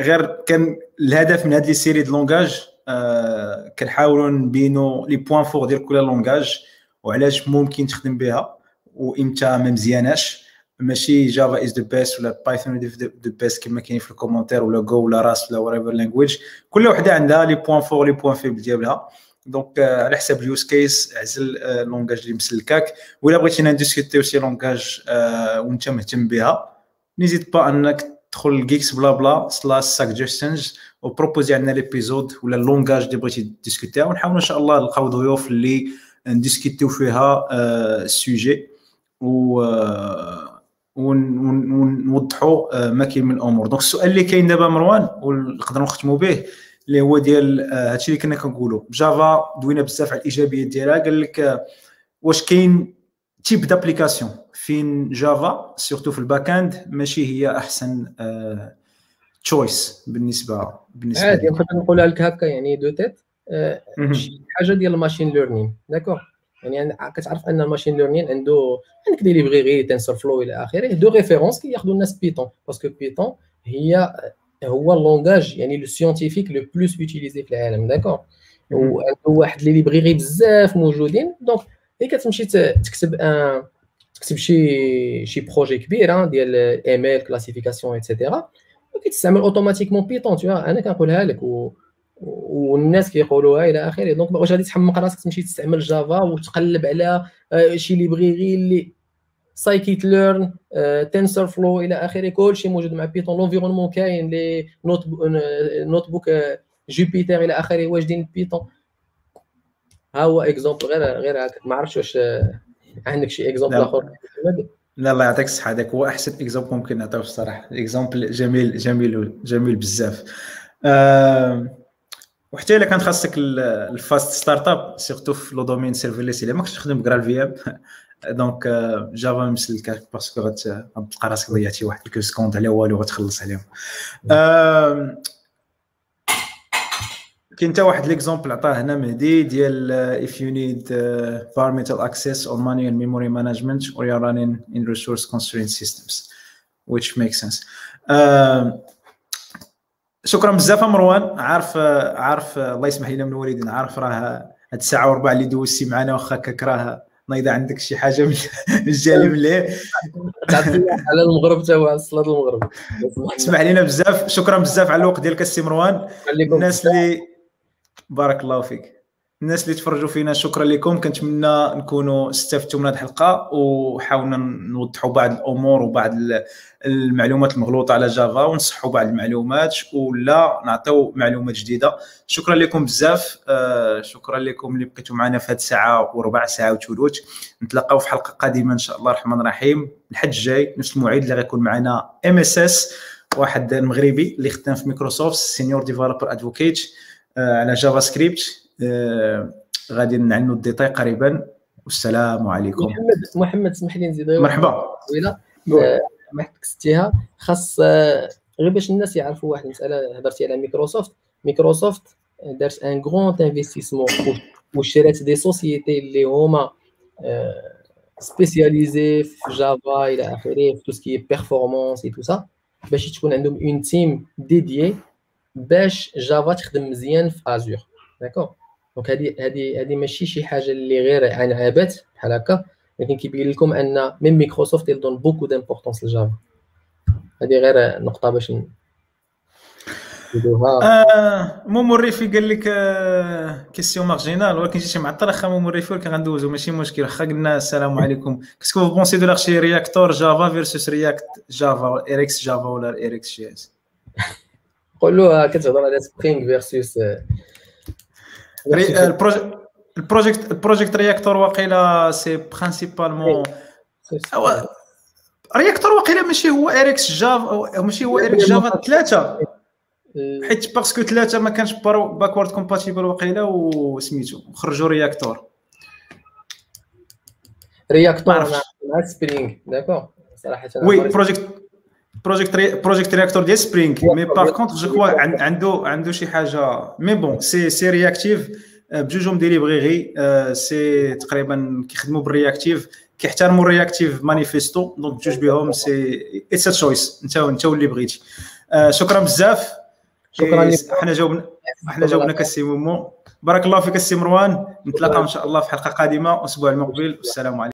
غير كان الهدف من هذه ال série de langages آه كنحاولوا نبينوا les points forts ديال كل langage وعلاش ممكن تخدم بها وإمتى ما مزياناش. ماشي Java is the best ولا Python the best كما كاين في ال commentaires ولا Go ولا Rust ولا whatever language كل وحدة عندها les points forts les points faibles ديالها. donc على حساب ال use case عزل langage اللي مسلكاك ولا بغيتي ن discuter و شي langage وانت مهتم بها n'hésite pas انك تدخل GeeksBlabla slash suggestions و proposer عندنا l'épisode ولا ال langage اللي بغيتي discuter ها ونحاول ان شاء الله نلقاو ضيوف اللي ن discuter و فيها ال sujet و ونوضحوا ما كاين من الأمور donc السؤال اللي كاين دابا مروان ونقدروا نختموا به اللي هو ديال هادشي اللي كنا كنقولوا Java دوينا بزاف على الايجابيات ديالها قال لك واش كاين type d'application فين Java surtout في ال back-end ماشي هي أحسن choice بالنسبة بالنسبة عادي نقدر نقولها لك هكا يعني de tête حاجة ديال ال machine learning d'accord؟ يعني كتعرف أن ال machine learning عنده عندك des librairies TensorFlow إلى آخره de référence كياخذوا الناس Python parce que Python هي هو ال langage يعني le scientifique le plus utilisé في العالم d'accord وعنده واحد les librairies بزاف موجودين donc ملي كتمشي تكتب ان تكتب شي شي projet كبير ديال email classification et cetera كتستعمل automatiquement Python tout أنا كنقولها لك و والناس كيقولوها إلى آخره donc واش غادي تحمق راسك تمشي تستعمل Java وتقلب على شي librairie اللي scikit-learn TensorFlow إلى اخره كلشي موجود مع Python l'environnement كاين les note notebooks Jupyter إلى اخره واش دين Python ها هو exemple غير غير ما عرفتش واش عندك شي exemple اخر لا الله يعطيك الصحه هذاك هو احسن exemple ممكن نعطيوه الصراحه exemple جميل جميل جميل بزاف أه وحتى الا كان خاصك ال fast startup surtout في le domaine serverless الا ما كنتش تخدم ب GraalVM donc Java مسلكه parce que غتلقى راسك ضيعتي واحد quelques secondes على والو غتخلص عليهم كاين حتى واحد l'exemple عطاه هنا مهدي ديال if you need environmental access or manual management or you're running in resource constrained systems which makes sense. Uh, شكرا بزاف مروان عارف عارف الله يسمح لنا من الوالدين عارف راه هاد الساعة وربع اللي دوزتي معنا واخا كاك راه نايضة عندك شي حاجة من [LAUGHS] الجانب اللي على المغرب حتى هو صلاه المغرب. اسمح لنا بزاف شكرا بزاف على الوقت ديالك السي مروان. الناس اللي بارك الله فيك. الناس اللي تفرجوا فينا شكرا لكم. كنتمنى نكونوا استفدتوا من هذه الحلقة وحاولنا نوضحوا بعض الأمور وبعض المعلومات المغلوطة على Java ونصحوا بعض المعلومات ولا نعطيو معلومات جديدة. شكرا لكم بزاف. آه شكرا لكم اللي بقيتوا معنا في هذه الساعة وربع ساعة وثلث نتلاقاو في حلقة قادمة إن شاء الله. الرحمن الرحيم. الحد الجاي نفس الموعد اللي غيكون معنا ام اس اس واحد المغربي اللي خدام في Microsoft senior developer advocate على JavaScript غادي نعلنوا ال détails قريبا. والسلام عليكم. محمد محمد اسمح لي نزيد مرحبا. طويلة. ما كتستيها خاص غير باش الناس يعرفوا واحد المسألة. هضرتي على Microsoft Microsoft دارت un grand investissement وشرات des sociétés اللي هما spécialisées في Java إلى اخره في tout ce qui est performance et tout ça باش تكون عندهم une team dédiée باش Java تخدم مزيان في Azure d'accord donc هذه هذه هذه ماشي شي حاجة اللي غير عن عابات بحال هكا لكن كيبين لكم أن ميم مايكروسوفت دون بوكو دامبورطونس لجافا هذه غير نقطة باش آه مو مريفي قال لك آه كيسيون مارجينال ولكن شي معطل اخا مو مريفي ولكن غندوزو ماشي مشكل. واخا قلنا السلام عليكم. كسكو فو بونسي دو لارشي رياكتور جافا فيرسوس رياكت جافا ايريكس جافا ولا ايريكس جي اس قولوا كتهضر على سبرينغ فيرسوس البروجيكت البروجيكت رياكتور واقيلا سي برينسيبالمون رياكتور واقيلا ماشي هو اريكس جافا ماشي هو اريكس جافا ثلاثة حيت باسكو ثلاثة ما كانش باكورد كومباتيبل واقيلا وسميتو خرجوا رياكتور رياكتور مع سبرينغ داكور صراحة وي بروجيكت بروجيكت بروجيكت رياكتور ديال سبرينغ مي باغ كونتر جو كوا عنده عنده شي حاجة mais bon c'est c'est réactif بجوجهم des librairies c'est تقريبا كيخدموا بال réactif كيحترموا ال Reactive Manifesto donc بجوج بهم c'est it's choice انت انت واللي بغيتي شكرا بزاف شكرا حنا جاوبنا حنا جاوبناك السي مومو بارك الله فيك السي مروان نتلاقاو ان شاء الله في حلقه قادمه الأسبوع المقبل والسلام عليكم